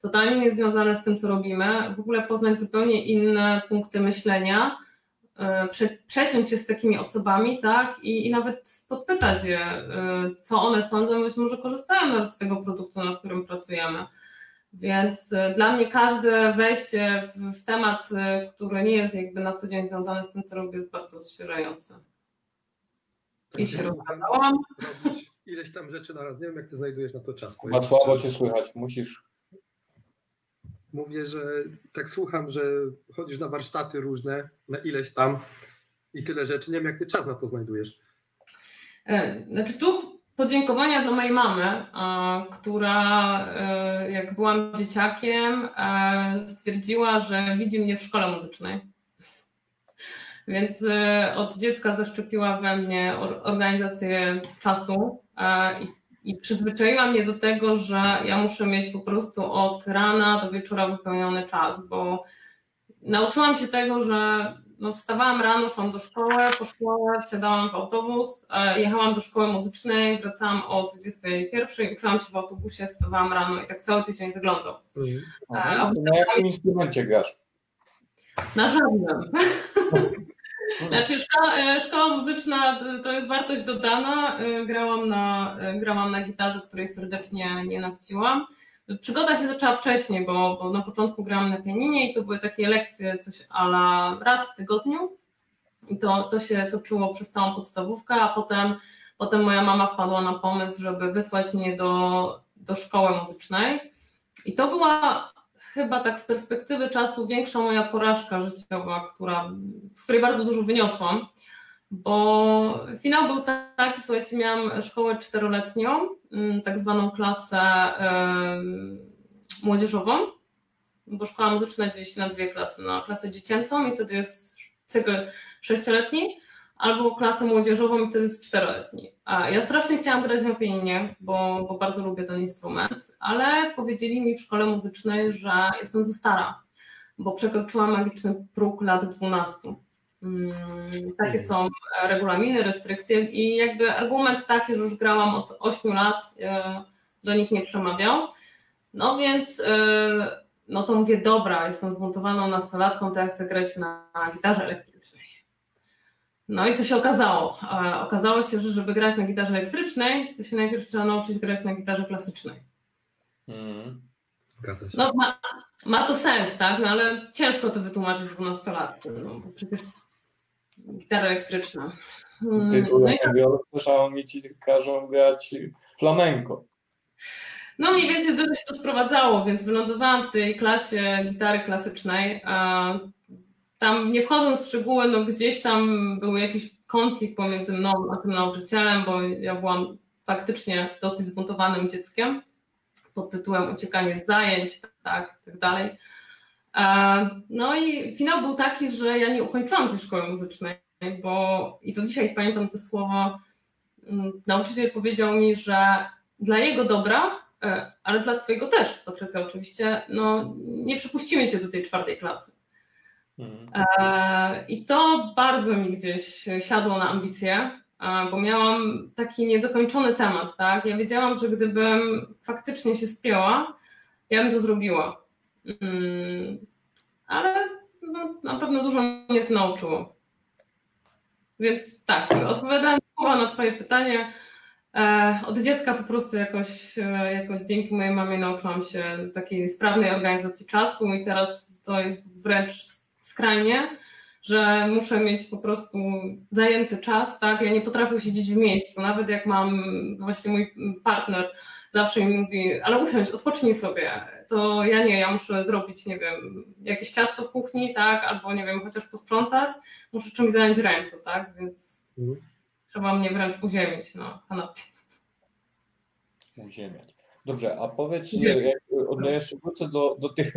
totalnie niezwiązane z tym, co robimy, w ogóle poznać zupełnie inne punkty myślenia, e, prze, przeciąć się z takimi osobami, tak, i, i nawet podpytać je, e, co one sądzą, być może korzystają nawet z tego produktu, nad którym pracujemy. Więc e, dla mnie każde wejście w, w temat, który nie jest jakby na co dzień związany z tym, co robię, jest bardzo odświeżające. I się rozgadałam. Ileś tam rzeczy na raz. Nie wiem, jak ty znajdujesz na to czas. Ma słabo cię słychać, musisz mówię, że tak słucham, że chodzisz na warsztaty różne, na ileś tam i tyle rzeczy. Nie wiem, jak ty czas na to znajdujesz. E, znaczy tu podziękowania dla mojej mamy, która e, jak byłam dzieciakiem e, stwierdziła, że widzi mnie w szkole muzycznej. Więc od dziecka zaszczepiła we mnie organizację czasu i i przyzwyczaiła mnie do tego, że ja muszę mieć po prostu od rana do wieczora wypełniony czas, bo nauczyłam się tego, że no wstawałam rano, szłam do szkoły, po szkole wsiadałam w autobus, e, jechałam do szkoły muzycznej, wracałam o 21, uczyłam się w autobusie, wstawałam rano i tak cały tydzień wyglądał. Mhm. A, na jakim instrumencie grasz? Na żadnym. Znaczy szkoła, e, szkoła muzyczna to jest wartość dodana. E, grałam na, e, grałam na gitarze, której serdecznie nienawidziłam. Przygoda się zaczęła wcześniej, bo, bo na początku grałam na pianinie i to były takie lekcje, coś ala raz w tygodniu. I to, to się toczyło przez całą podstawówkę, a potem, potem moja mama wpadła na pomysł, żeby wysłać mnie do, do szkoły muzycznej. I to była chyba tak z perspektywy czasu większa moja porażka życiowa, która, z której bardzo dużo wyniosłam, bo finał był taki, słuchajcie, miałam szkołę czteroletnią, mm, tak zwaną klasę młodzieżową, bo szkoła muzyczna dzieli się na dwie klasy, na klasę dziecięcą i wtedy jest cykl sześcioletni, albo klasę młodzieżową i wtedy jest czteroletni. Ja strasznie chciałam grać na pianinie, bo, bo bardzo lubię ten instrument, ale powiedzieli mi w szkole muzycznej, że jestem za stara, bo przekroczyłam magiczny próg lat 12. Hmm, takie są regulaminy, restrykcje i jakby argument taki, że już grałam od 8 lat, e, do nich nie przemawiał. No więc e, no to mówię, dobra, jestem zmontowaną nastolatką, to ja chcę grać na gitarze elektrycznej no i co się okazało? Okazało się, że żeby grać na gitarze elektrycznej, to się najpierw trzeba nauczyć grać na gitarze klasycznej. Mm. Zgadza się. No, ma, ma, to sens, tak? No, ale ciężko to wytłumaczyć dwunastolatkom, no, bo przecież gitara elektryczna. Mm, Ty tu no i... słyszałam, mi ci każą grać flamenko. No mniej więcej do tego się to sprowadzało, więc wylądowałam w tej klasie gitary klasycznej. Tam nie wchodząc w szczegóły, no gdzieś tam był jakiś konflikt pomiędzy mną a tym nauczycielem, bo ja byłam faktycznie dosyć zbuntowanym dzieckiem pod tytułem uciekanie z zajęć, tak, tak dalej. No i finał był taki, że ja nie ukończyłam tej szkoły muzycznej, bo i to dzisiaj pamiętam to słowo, mm, nauczyciel powiedział mi, że dla jego dobra, e, ale dla twojego też, Patrycja oczywiście, no nie przypuścimy cię do tej czwartej klasy. Mhm. E, I to bardzo mi gdzieś siadło na ambicje, bo miałam taki niedokończony temat, tak? Ja wiedziałam, że gdybym faktycznie się spięła, ja bym to zrobiła. Mm, ale no, na pewno dużo mnie to nauczyło. Więc tak, odpowiadając na Twoje pytanie, e, od dziecka po prostu jakoś, e, jakoś dzięki mojej mamie nauczyłam się takiej sprawnej organizacji czasu i teraz to jest wręcz skrajnie, że muszę mieć po prostu zajęty czas, tak? Ja nie potrafię siedzieć w miejscu, nawet jak mam właśnie mój partner zawsze mi mówi, ale usiądź, odpocznij sobie. To ja nie, ja muszę zrobić, nie wiem, jakieś ciasto w kuchni, tak, albo nie wiem, chociaż posprzątać, muszę czymś zająć ręce, tak, więc mhm. trzeba mnie wręcz uziemić na kanapie. Uziemiać. Dobrze, a powiedz, jak jeszcze wrócę do, do, tych,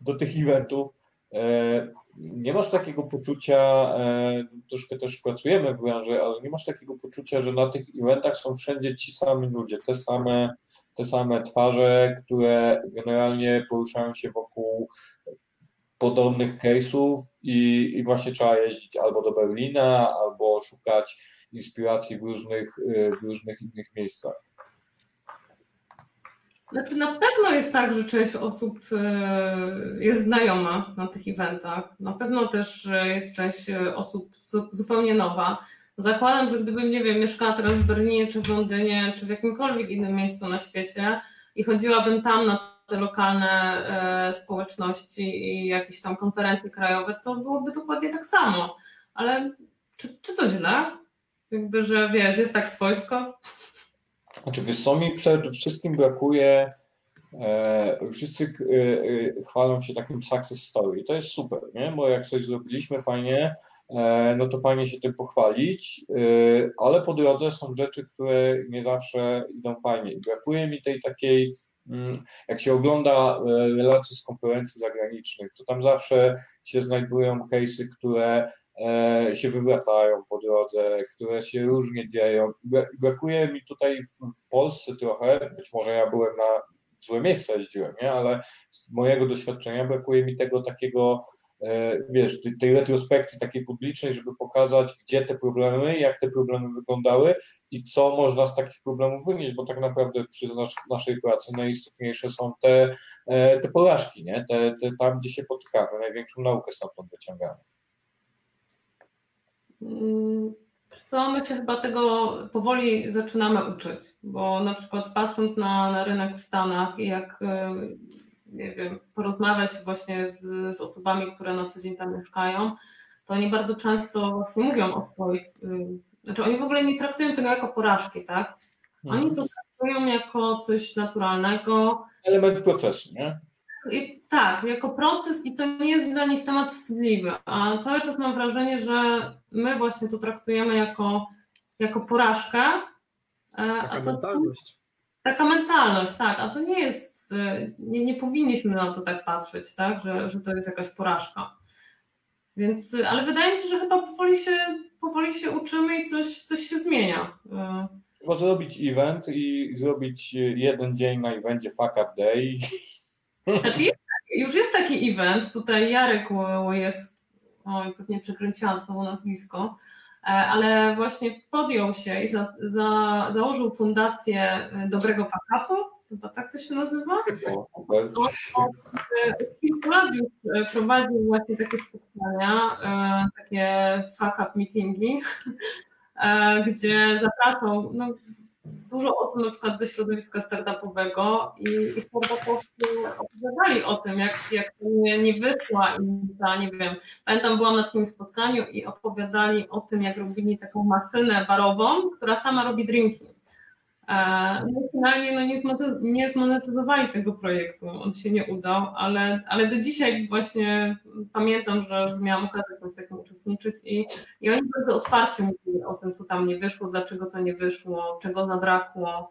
do tych eventów, e, nie masz takiego poczucia, e, troszkę też pracujemy w branży, ale nie masz takiego poczucia, że na tych eventach są wszędzie ci sami ludzie, te same, te same twarze, które generalnie poruszają się wokół podobnych case'ów i, i właśnie trzeba jeździć albo do Berlina, albo szukać inspiracji w różnych, w różnych innych miejscach. Znaczy na pewno jest tak, że część osób e, jest znajoma na tych eventach. Na pewno też jest część e, osób zupełnie nowa. Zakładam, że gdybym, nie wiem, mieszkała teraz w Berlinie, czy w Londynie, czy w jakimkolwiek innym miejscu na świecie i chodziłabym tam na te lokalne e, społeczności i jakieś tam konferencje krajowe, to byłoby dokładnie tak samo. Ale czy, czy to źle? Jakby, że wiesz, jest tak swojsko? Znaczy, wiesz co mi przede wszystkim brakuje, e, wszyscy e, e, chwalą się takim success story. To jest super, nie? bo jak coś zrobiliśmy fajnie, e, no to fajnie się tym pochwalić, e, ale po drodze są rzeczy, które nie zawsze idą fajnie. Brakuje mi tej takiej, mm, jak się ogląda e, relacje z konferencji zagranicznych, to tam zawsze się znajdują case'y, które się wywracają po drodze, które się różnie dzieją. Brakuje mi tutaj w, w Polsce trochę, być może ja byłem na złe miejsca jeździłem, nie? ale z mojego doświadczenia brakuje mi tego takiego, e, wiesz, tej retrospekcji takiej publicznej, żeby pokazać, gdzie te problemy, jak te problemy wyglądały i co można z takich problemów wynieść, bo tak naprawdę przy naszej pracy najistotniejsze są te, e, te porażki, nie? Te, te, tam, gdzie się potykamy, największą naukę stamtąd wyciągamy. Mm, co my się chyba tego powoli zaczynamy uczyć, bo na przykład patrząc na, na rynek w Stanach i jak e, nie wiem, porozmawiać właśnie z, z osobami, które na co dzień tam mieszkają, to oni bardzo często mówią o swoich, y, znaczy oni w ogóle nie traktują tego jako porażki, tak? Oni mhm. to traktują jako coś naturalnego. Element procesu, nie? I, tak, jako proces i to nie jest dla nich temat wstydliwy, a cały czas mam wrażenie, że my właśnie to traktujemy jako, jako porażkę. E, taka to, mentalność. Taka mentalność, tak, a to nie jest, e, nie, nie powinniśmy na to tak patrzeć, tak, że, że to jest jakaś porażka. Więc, ale wydaje mi się, że chyba powoli się, powoli się uczymy i coś, coś się zmienia. Trzeba zrobić event i zrobić jeden dzień na evencie Fuck Up Day znaczy jest, już jest taki event, tutaj Jarek Łojewski, oj, pewnie przekręciłam znowu nazwisko, e, ale właśnie podjął się i za, za, założył fundację Dobrego Fakapu, chyba tak to się nazywa. Od kilku lat już e, prowadził właśnie takie spotkania, e, takie fuck up meetingi, gdzie zapraszał no, dużo osób na przykład ze środowiska startupowego i, i startupowcy opowiadali o tym, jak, jak nie, nie wyszła ta, nie wiem, pamiętam byłam na takim spotkaniu i opowiadali o tym, jak robili taką maszynę barową, która sama robi drinki. No finalnie no, nie zmonetyzowali tego projektu, on się nie udał, ale, ale do dzisiaj właśnie pamiętam, że, że miałam okazję w tym uczestniczyć i, i oni bardzo otwarcie mówili o tym, co tam nie wyszło, dlaczego to nie wyszło, czego zabrakło.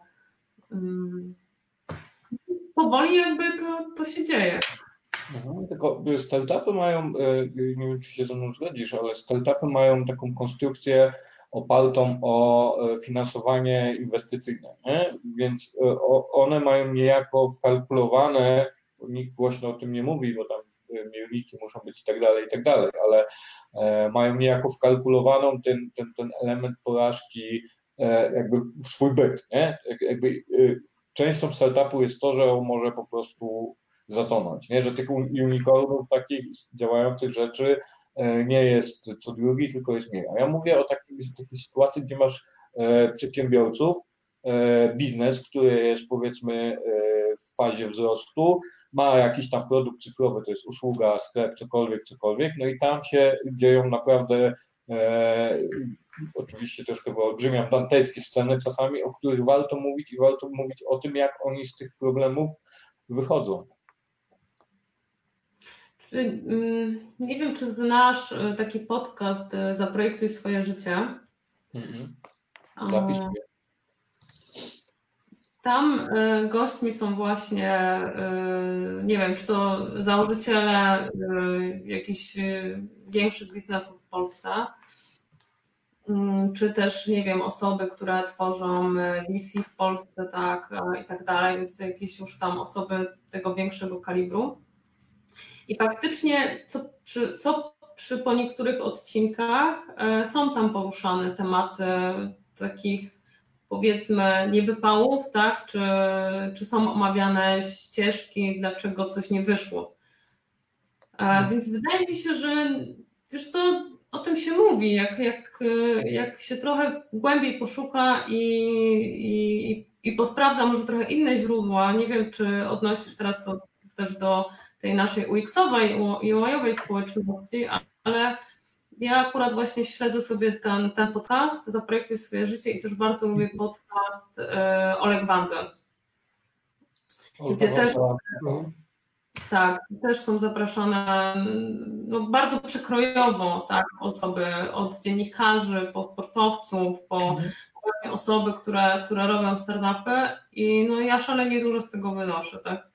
Mm. Powoli jakby to, to się dzieje. Mhm, tylko startupy mają, e, nie wiem czy się ze mną zgodzisz, ale startupy mają taką konstrukcję opartą o e, finansowanie inwestycyjne, nie? więc e, one mają niejako wkalkulowane, nikt głośno o tym nie mówi, bo tam mielniki muszą być i tak dalej, i tak dalej, ale mają niejako wkalkulowaną ten, ten, ten element porażki jakby w swój byt, nie? Jakby częścią startupu jest to, że on może po prostu zatonąć, nie? że tych unicornów takich działających rzeczy e, nie jest co drugi, tylko jest mniej. A ja mówię o takiej, takiej sytuacji, gdzie masz e, przedsiębiorców, e, biznes, który jest powiedzmy w fazie wzrostu, ma jakiś tam produkt cyfrowy, to jest usługa, sklep, cokolwiek, cokolwiek, no i tam się dzieją naprawdę e, oczywiście troszkę wyolbrzymiam dantejskie sceny czasami, o których warto mówić i warto mówić o tym, jak oni z tych problemów wychodzą. Mm, nie wiem, czy znasz e, taki podcast e, Zaprojektuj swoje życie. Mhm. Zapisz Tam e, gośćmi są właśnie, nie wiem, czy to założyciele jakichś większych biznesów w Polsce, mm, czy też, nie wiem, osoby, które tworzą VC w Polsce, tak, i tak dalej, więc jakieś już tam osoby tego większego kalibru. I faktycznie, co przy, co przy po niektórych odcinkach e, są tam poruszane tematy takich powiedzmy niewypałów, tak? Czy, czy są omawiane ścieżki, dlaczego coś nie wyszło. E, hmm. Więc wydaje mi się, że wiesz co, o tym się mówi, jak, jak, jak się trochę głębiej poszuka i, i, i posprawdza może trochę inne źródła. Nie wiem, czy odnosisz teraz to też do tej naszej UX-owej, UI-owej społeczności, ale ja akurat właśnie śledzę sobie ten, ten podcast, zaprojektuj swoje życie i też bardzo lubię podcast e, Oleg Banzer. Gdzie też, tak, też są zapraszane no, bardzo przekrojowo tak, osoby od dziennikarzy, po sportowców, po mhm. osoby, które, które robią startupy i no, ja szalenie dużo z tego wynoszę. Tak?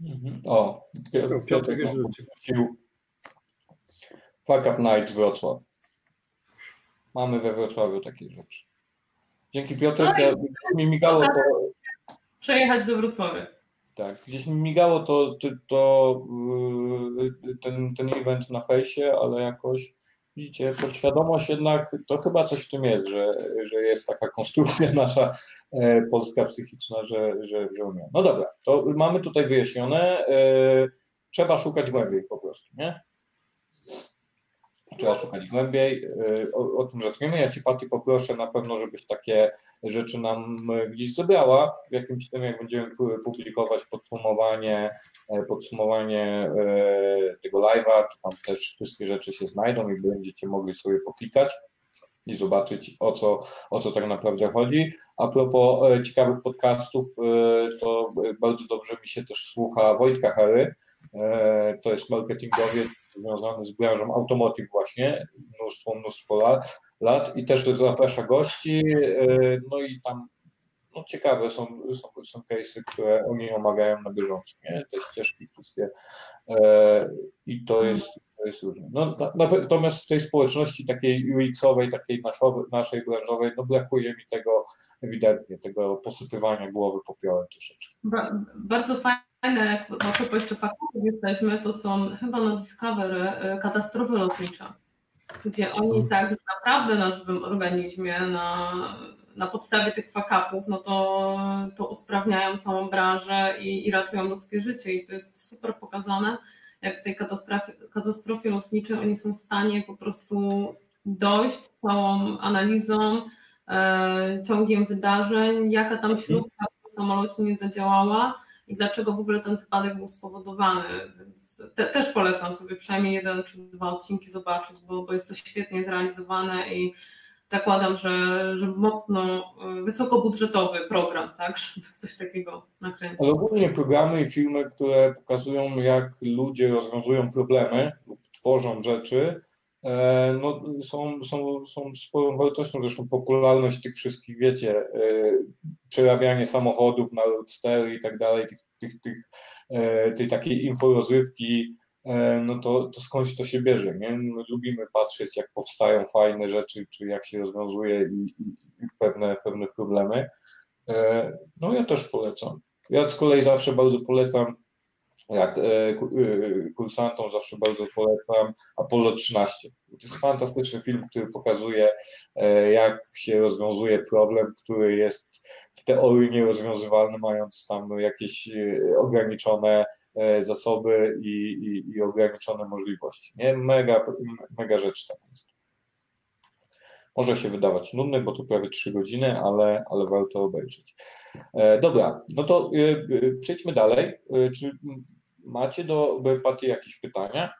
Mhm. O, Piotr, Piotr wrócił. Fuck Up Nights Wrocław. Mamy we Wrocławiu takie rzeczy. Dzięki Piotr, no ja, mi migało to... Przejechać do Wrocławia. Tak, gdzieś mi migało to, to, to y, ten, ten event na fejsie, ale jakoś widzicie, podświadomość jednak, to chyba coś w tym jest, że, że jest taka konstrukcja nasza E, polska psychiczna, że, że, że umie. No dobra, to mamy tutaj wyjaśnione. E, trzeba szukać głębiej po prostu, nie? Trzeba szukać głębiej. E, o, o tym zaczniemy. Ja Ci, Pati, poproszę na pewno, żebyś takie rzeczy nam gdzieś zebrała. W jakimś tym, jak będziemy publikować podsumowanie, podsumowanie tego live'a, tam też wszystkie rzeczy się znajdą i będziecie mogli sobie poklikać i zobaczyć o co, o co tak naprawdę chodzi. A propos e, ciekawych podcastów, e, to bardzo dobrze mi się też słucha Wojtka Hary, e, to jest marketingowiec związany z branżą automotive właśnie, mnóstwo, mnóstwo lat, lat i też zaprasza gości, no i tam no ciekawe są, są, są case'y, które oni omawiają na bieżąco, nie? te ścieżki wszystkie i to jest jest różne. No, natomiast w tej społeczności takiej UX-owej, takiej naszowej, naszej branżowej, no brakuje mi tego ewidentnie, tego posypywania głowy popiołem troszeczkę. Ba bardzo fajne, jak a propos jeszcze faktów jesteśmy, to są chyba na Discovery y, katastrofy lotnicze, gdzie oni tak naprawdę na żywym organizmie, na, na podstawie tych fakapów, no to, to usprawniają całą branżę i, i ratują ludzkie życie. I to jest super pokazane jak w tej katastrofie, katastrofie lotniczej oni są w stanie po prostu dojść całą analizą, e, ciągiem wydarzeń, jaka tam mhm. śrubka w samolocie nie zadziałała i dlaczego w ogóle ten wypadek był spowodowany. Więc te, też polecam sobie przynajmniej jeden czy dwa odcinki zobaczyć, bo, bo jest to świetnie zrealizowane i zakładam, że, że mocno wysokobudżetowy program, tak, żeby coś takiego nakręcić. Ale ogólnie programy i filmy, które pokazują, jak ludzie rozwiązują problemy lub tworzą rzeczy, E, no, są, są, są sporą wartością. Zresztą popularność tych wszystkich, wiecie, e, przerabianie samochodów na roadstery i tak dalej, tych, tych, tych, e, tej takiej inforozrywki, no to, to skądś to się bierze, nie? No, lubimy patrzeć, jak powstają fajne rzeczy, czy jak się rozwiązuje i, i pewne, pewne problemy. No ja też polecam. Ja z kolei zawsze bardzo polecam jak e, e, kursantom zawsze bardzo polecam Apollo 13. To jest fantastyczny film, który pokazuje, e, jak się rozwiązuje problem, który jest w teorii nierozwiązywalny, mając tam jakieś ograniczone zasoby i, i, i ograniczone możliwości. Nie? Mega, mega rzecz tam jest. Może się wydawać nudny, bo to prawie 3 godziny, ale, ale warto obejrzeć. Dobra, no to przejdźmy dalej. Czy Macie do Bepaty jakieś pytania?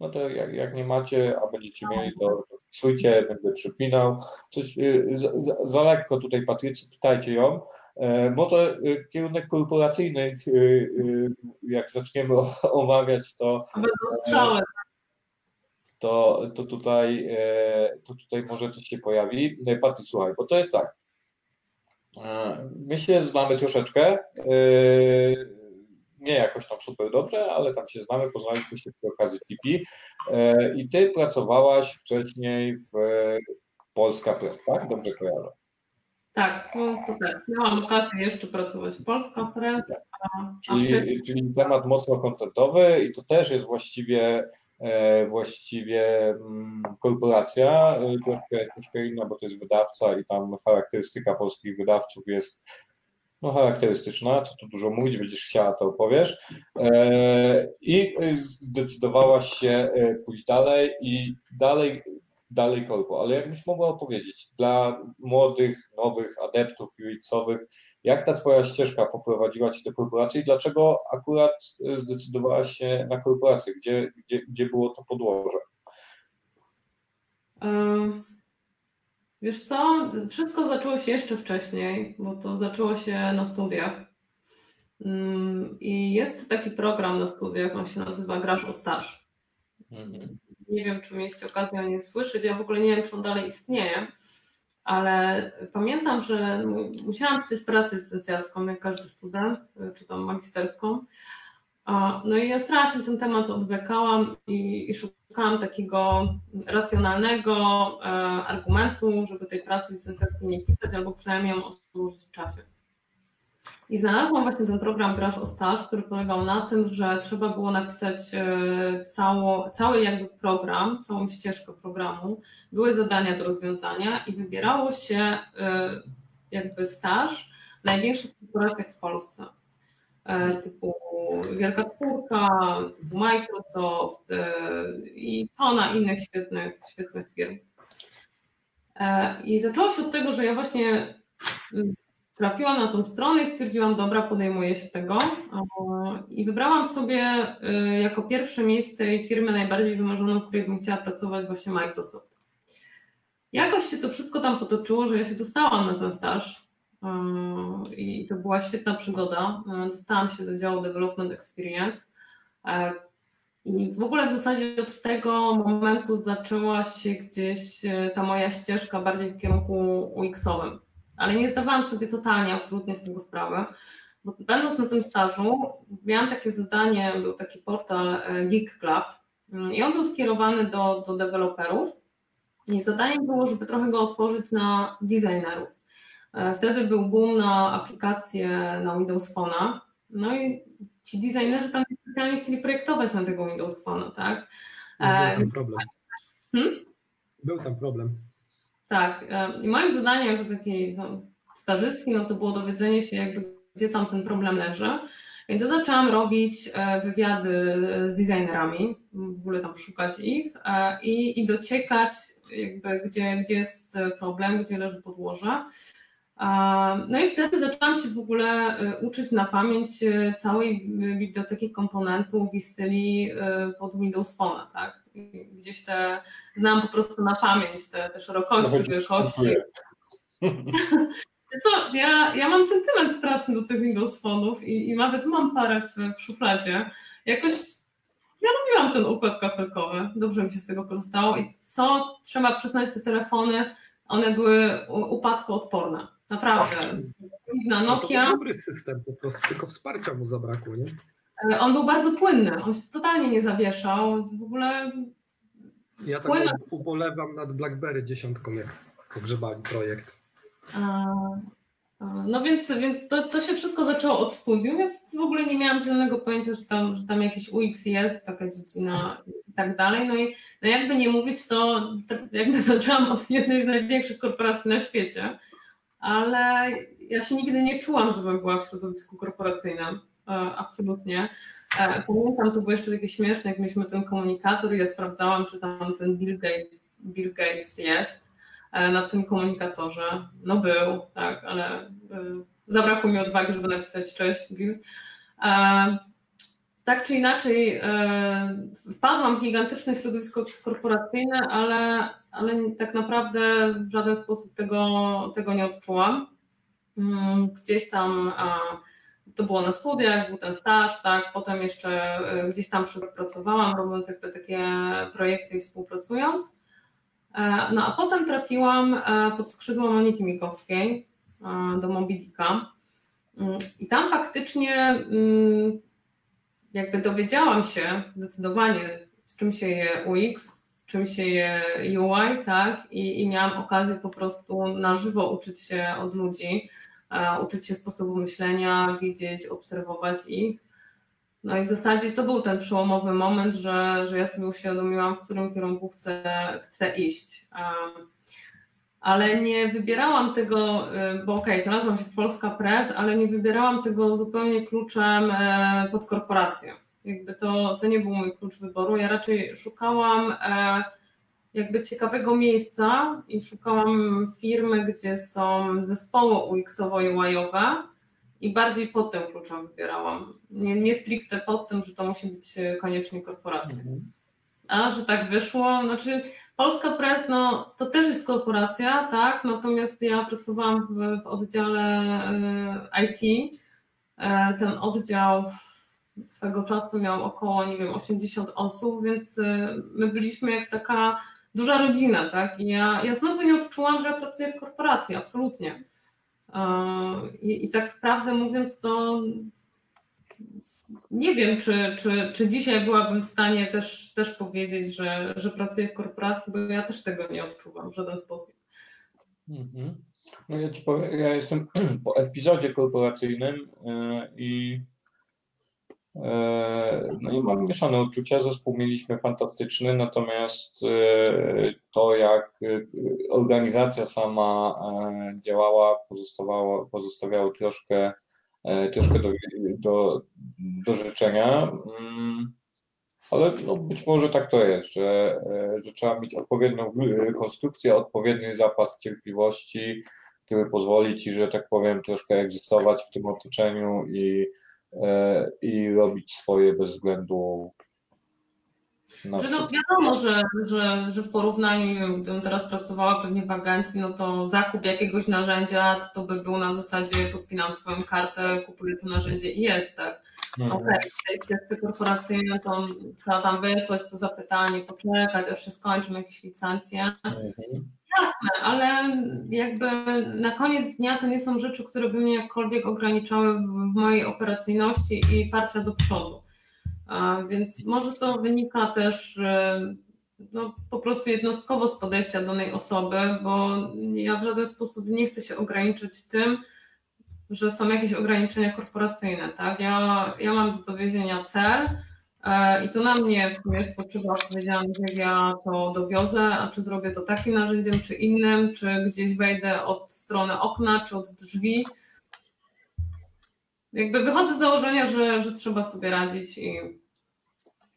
No to jak, jak nie macie, a będziecie mieli, to wpisujcie, będę przypinał. Coś y, za, za lekko tutaj, Patrycji, pytajcie ją. E, może y, kierunek korporacyjny, y, jak zaczniemy omawiać, to. E, to, to, tutaj, e, to tutaj może coś się pojawi. Patry, słuchaj, bo to jest tak. E, my się znamy troszeczkę, e, nie jakoś tam super dobrze, ale tam się znamy, poznaliśmy się przy okazji TP e, i ty pracowałaś wcześniej w Polska Press, tak? Dobrze kojarzę. Tak, no to tak. Miałam okazję jeszcze pracować w Polska Press. A, czyli, czyli temat mocno kontentowy i to też jest właściwie E, właściwie mm, korporacja, e, troszkę, troszkę inna, bo to jest wydawca i tam charakterystyka polskich wydawców jest no, charakterystyczna, co tu dużo mówić, będziesz chciała, to opowiesz. E, I zdecydowałaś się pójść dalej i dalej dalej korpo, ale jakbyś mogła opowiedzieć dla młodych, nowych adeptów UX-owych, jak ta Twoja ścieżka poprowadziła Cię do korporacji i dlaczego akurat e, zdecydowałaś się na korporację? Gdzie, gdzie, gdzie było to podłoże? Wiesz co, wszystko zaczęło się jeszcze wcześniej, bo to zaczęło się na studiach. Mm, I jest taki program na studiach, on się nazywa Grasz o staż. Mhm. Nie wiem, czy mieliście okazję o nim słyszeć. Ja w ogóle nie wiem, czy on dalej istnieje, ale pamiętam, że musiałam pisać pracę licencjacką, jak każdy student, czy tam magisterską. No i ja strasznie ten temat odwlekałam i, i szukałam takiego racjonalnego e, argumentu, żeby tej pracy licencjackiej nie pisać, albo przynajmniej ją odłożyć w czasie. I znalazłam właśnie ten program Graż o Staż, który polegał na tym, że trzeba było napisać e, cało, cały jakby program, całą ścieżkę programu. Były zadania do rozwiązania i wybierało się e, jakby staż w największych korporacjach w Polsce. E, typu Wielka Czwórka, typu Microsoft i tona innych świetnych, świetnych firm. I zaczęło się od tego, że ja właśnie trafiłam na tą stronę i stwierdziłam, dobra, podejmuję się tego. I wybrałam sobie y, jako pierwsze miejsce i firmę najbardziej wymarzoną, w której bym chciała pracować, właśnie Microsoft. Jakoś się to wszystko tam potoczyło, że ja się dostałam na ten staż. Y, I to była świetna przygoda. Y, dostałam się do działu Development Experience. I w ogóle w zasadzie od tego momentu zaczęła się gdzieś ta moja ścieżka bardziej w kierunku UX-owym ale nie zdawałam sobie totalnie, absolutnie z tego sprawy. Bo będąc na tym stażu, miałam takie zadanie, był taki portal e, Geek Club mm, i on był skierowany do, do deweloperów. I zadaniem było, żeby trochę go otworzyć na designerów. E, wtedy był boom na aplikacje na Windows Phone'a. No i ci designerzy tam specjalnie chcieli projektować na tego Windows Phone'a, tak? Był tam e, problem. Hmm? Był tam problem. Tak. I moim zadaniem jako takiej no, stażystki, no to było dowiedzenie się jakby, gdzie tam ten problem leży. Więc ja zaczęłam robić e, wywiady z designerami, w ogóle tam szukać ich e, i, i dociekać jakby, gdzie, gdzie jest problem, gdzie leży podłoże. No i wtedy zaczęłam się w ogóle e, uczyć na pamięć całej biblioteki komponentów i styli pod Windows Phone, tak? Gdzieś te, znam po prostu na pamięć te, te szerokości, wielkości. To, ja, ja mam sentyment straszny do tych Windows Phone'ów i, i nawet mam parę w, w szufladzie. Jakoś ja lubiłam ten układ kafelkowy, dobrze mi się z tego korzystało i co trzeba przyznać, te telefony, one były upadkoodporne, naprawdę. Na No Nokia... to był dobry system po prostu, tylko wsparcia mu zabrakło, nie? E, On był bardzo płynny, on się totalnie nie zawieszał, w ogóle Ja tak ubolewam nad BlackBerry dziesiątką, jak pogrzebali projekt. A, a, No więc, więc to, to się wszystko zaczęło od studium. Ja w ogóle nie miałam zielonego pojęcia, że tam, że tam jakiś UX jest, taka dziedzina i tak dalej. No i no jakby nie mówić, to tak jakby zaczęłam od jednej z największych korporacji na świecie, ale ja się nigdy nie czułam, żebym była w środowisku korporacyjnym. E, Absolutnie. E, Pamiętam, to było jeszcze takie śmieszne, jak mieliśmy ten komunikator i ja sprawdzałam, czy tam ten Bill Gates, Bill Gates jest e, na tym komunikatorze. No był, tak, ale zabrakło mi odwagi, żeby napisać cześć Bill. Tak czy inaczej, wpadłam w gigantyczne środowisko korporacyjne, ale, ale tak naprawdę w żaden sposób tego, tego nie odczułam. Mm, Gdzieś tam to było na studiach, był ten staż, tak, potem jeszcze e, gdzieś tam pracowałam, robiąc jakby takie projekty i współpracując. E, No a potem trafiłam e, pod skrzydło Moniki Mikowskiej do Mobidika Mm, i tam faktycznie mm, jakby dowiedziałam się zdecydowanie z czym się je UX, z czym się je UI, tak, i, i miałam okazję po prostu na żywo uczyć się od ludzi, uczyć się sposobu myślenia, widzieć, obserwować ich. No i w zasadzie to był ten przełomowy moment, że, że ja sobie uświadomiłam, w którym kierunku chcę, chcę iść. Um, Ale nie wybierałam tego, y, bo okej, okay, znalazłam się w Polska Press, ale nie wybierałam tego zupełnie kluczem e, pod korporację. Jakby to, to nie był mój klucz wyboru. Ja raczej szukałam e, jakby ciekawego miejsca i szukałam firmy, gdzie są zespoły UX-owo-UI-owe i bardziej pod tym kluczem wybierałam. Nie, nie stricte pod tym, że to musi być koniecznie korporacja. A że tak wyszło, znaczy Polska Press, no to też jest korporacja, tak, natomiast ja pracowałam w, w oddziale e, IT. E, Ten oddział swego czasu miał około, nie wiem, 80 osób, więc e, my byliśmy jak taka duża rodzina, tak? I ja, ja znowu nie odczułam, że ja pracuję w korporacji, absolutnie. I, i tak prawdę mówiąc, to nie wiem, czy, czy, czy dzisiaj byłabym w stanie też, też powiedzieć, że, że pracuję w korporacji, bo ja też tego nie odczuwam w żaden sposób. Mhm. No ja powiem, ja jestem po epizodzie korporacyjnym i no i mam mieszane uczucia. Zespół mieliśmy fantastyczny, natomiast to, jak organizacja sama działała, pozostawało, pozostawiało troszkę, troszkę do, do, do życzenia. Mm, Ale no być może tak to jest, że, że trzeba mieć odpowiednią konstrukcję, odpowiedni zapas cierpliwości, który pozwoli ci, że tak powiem, troszkę egzystować w tym otoczeniu i, i robić swoje bez względu na Że no wiadomo, że, że, że w porównaniu, gdybym teraz pracowała pewnie w agencji, no to zakup jakiegoś narzędzia to by był na zasadzie podpinam swoją kartę, kupuję to narzędzie i jest, tak. Mhm. Okej, okay, w tej kwestii korporacyjnej to trzeba tam wysłać to zapytanie, poczekać, aż się skończą jakieś licencje. Mhm. Jasne, ale jakby na koniec dnia to nie są rzeczy, które by mnie jakkolwiek ograniczały w, mojej operacyjności i parcia do przodu. Więc może to wynika też no, po prostu jednostkowo z podejścia danej osoby, bo ja w żaden sposób nie chcę się ograniczyć tym, że są jakieś ograniczenia korporacyjne. Tak? Ja, ja mam do dowiezienia cel i to na mnie w sumie spoczywa odpowiedzialność, jak ja to dowiozę, a czy zrobię to takim narzędziem, czy innym, czy gdzieś wejdę od strony okna, czy od drzwi. Jakby wychodzę z założenia, że, że trzeba sobie radzić i,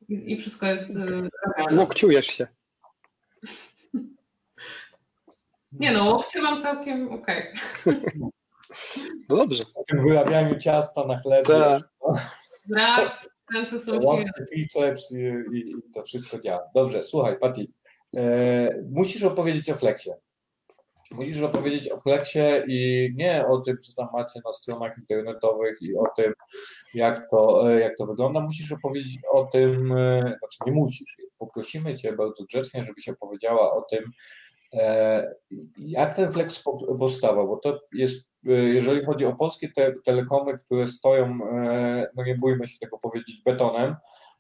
i, i wszystko jest. Łokciujesz się. Nie no, łokcie mam całkiem okej. No dobrze. Tym wyrabianiu ciasta na chlebie. Tak. Brak, Ręce są i, i, i to wszystko działa. Dobrze, słuchaj, Pati, e, musisz opowiedzieć o Flexie. Musisz opowiedzieć o Flexie i nie o tym, co tam macie na stronach internetowych i o tym, jak to, e, jak to wygląda. Musisz opowiedzieć o tym, e, znaczy nie musisz, poprosimy Cię bardzo grzecznie, żebyś opowiedziała o tym, e, jak ten Flex po- powstawał, bo to jest, jeżeli chodzi o polskie te, telekomy, które stoją, e, no nie bójmy się tego powiedzieć, betonem,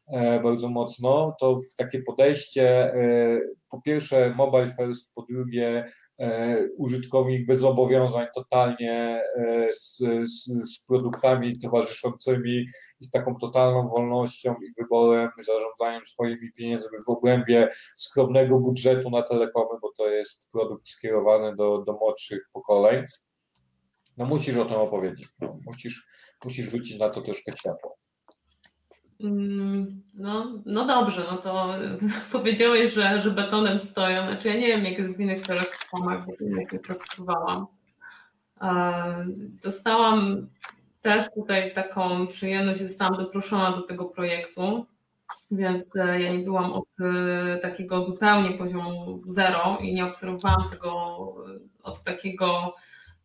e, bardzo mocno, to w takie podejście, e, po pierwsze mobile first, po drugie e, użytkownik bez zobowiązań totalnie e, z, z, z produktami towarzyszącymi i z taką totalną wolnością i wyborem, zarządzaniem swoimi pieniędzmi w obrębie skromnego budżetu na telekomy, bo to jest produkt skierowany do, do młodszych pokoleń. No musisz o tym opowiedzieć, no, musisz, musisz rzucić na to troszkę światło. Mm, No, no dobrze, no to powiedziałeś, że, że betonem stoją. Znaczy ja nie wiem, jak jest w innych bo jak nie pracowałam. Dostałam też tutaj taką przyjemność, zostałam doproszona do tego projektu, więc e, ja nie byłam od e, takiego zupełnie poziomu zero i nie obserwowałam tego e, od takiego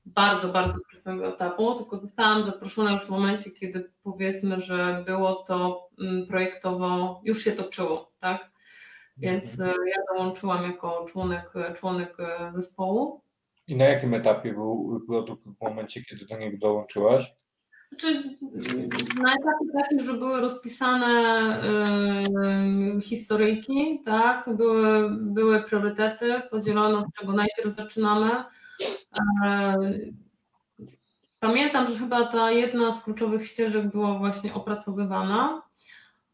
bardzo, bardzo wczesnego etapu, tylko zostałam zaproszona już w momencie, kiedy powiedzmy, że było to mm, projektowo, już się toczyło, tak? Więc e, ja dołączyłam jako członek, członek e, zespołu. I na jakim etapie był produkt w momencie, kiedy do niego dołączyłaś? Znaczy, na etapie takim, że były rozpisane y, historyjki, tak, były, były priorytety, podzielono, od czego najpierw zaczynamy. E, Pamiętam, że chyba ta jedna z kluczowych ścieżek była właśnie opracowywana.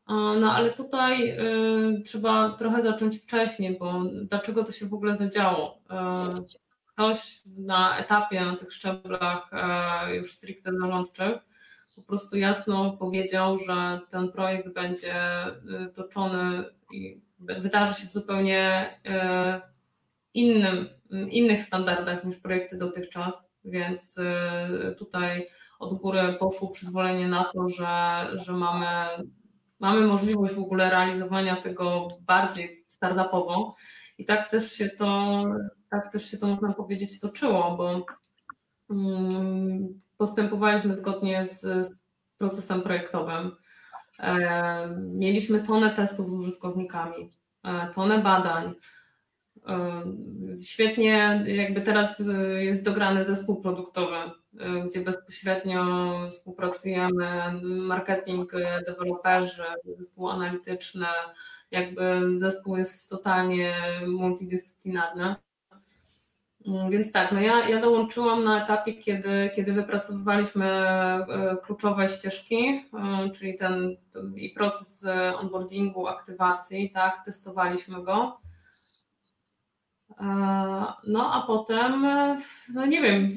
E, No ale tutaj y, trzeba trochę zacząć wcześniej, bo dlaczego to się w ogóle zadziało? E, Ktoś na etapie, na tych szczeblach e, już stricte zarządczych, po prostu jasno powiedział, że ten projekt będzie toczony i wydarzy się w zupełnie innym, innych standardach niż projekty dotychczas, więc y, tutaj od góry poszło przyzwolenie na to, że, że mamy, mamy możliwość w ogóle realizowania tego bardziej startupowo i tak też się to, tak też się to można powiedzieć toczyło, bo mm, postępowaliśmy zgodnie z, z procesem projektowym. E, Mieliśmy tonę testów z użytkownikami, e, tonę badań. Świetnie, jakby teraz e, jest dograny zespół produktowy, e, gdzie bezpośrednio współpracujemy marketing, e, deweloperzy, zespół analityczny, jakby zespół jest totalnie multidyscyplinarny. Mm, Więc tak, no ja, ja dołączyłam na etapie, kiedy, kiedy wypracowywaliśmy kluczowe ścieżki, czyli ten i proces onboardingu, aktywacji, tak, testowaliśmy go. E, No a potem, e, no nie wiem,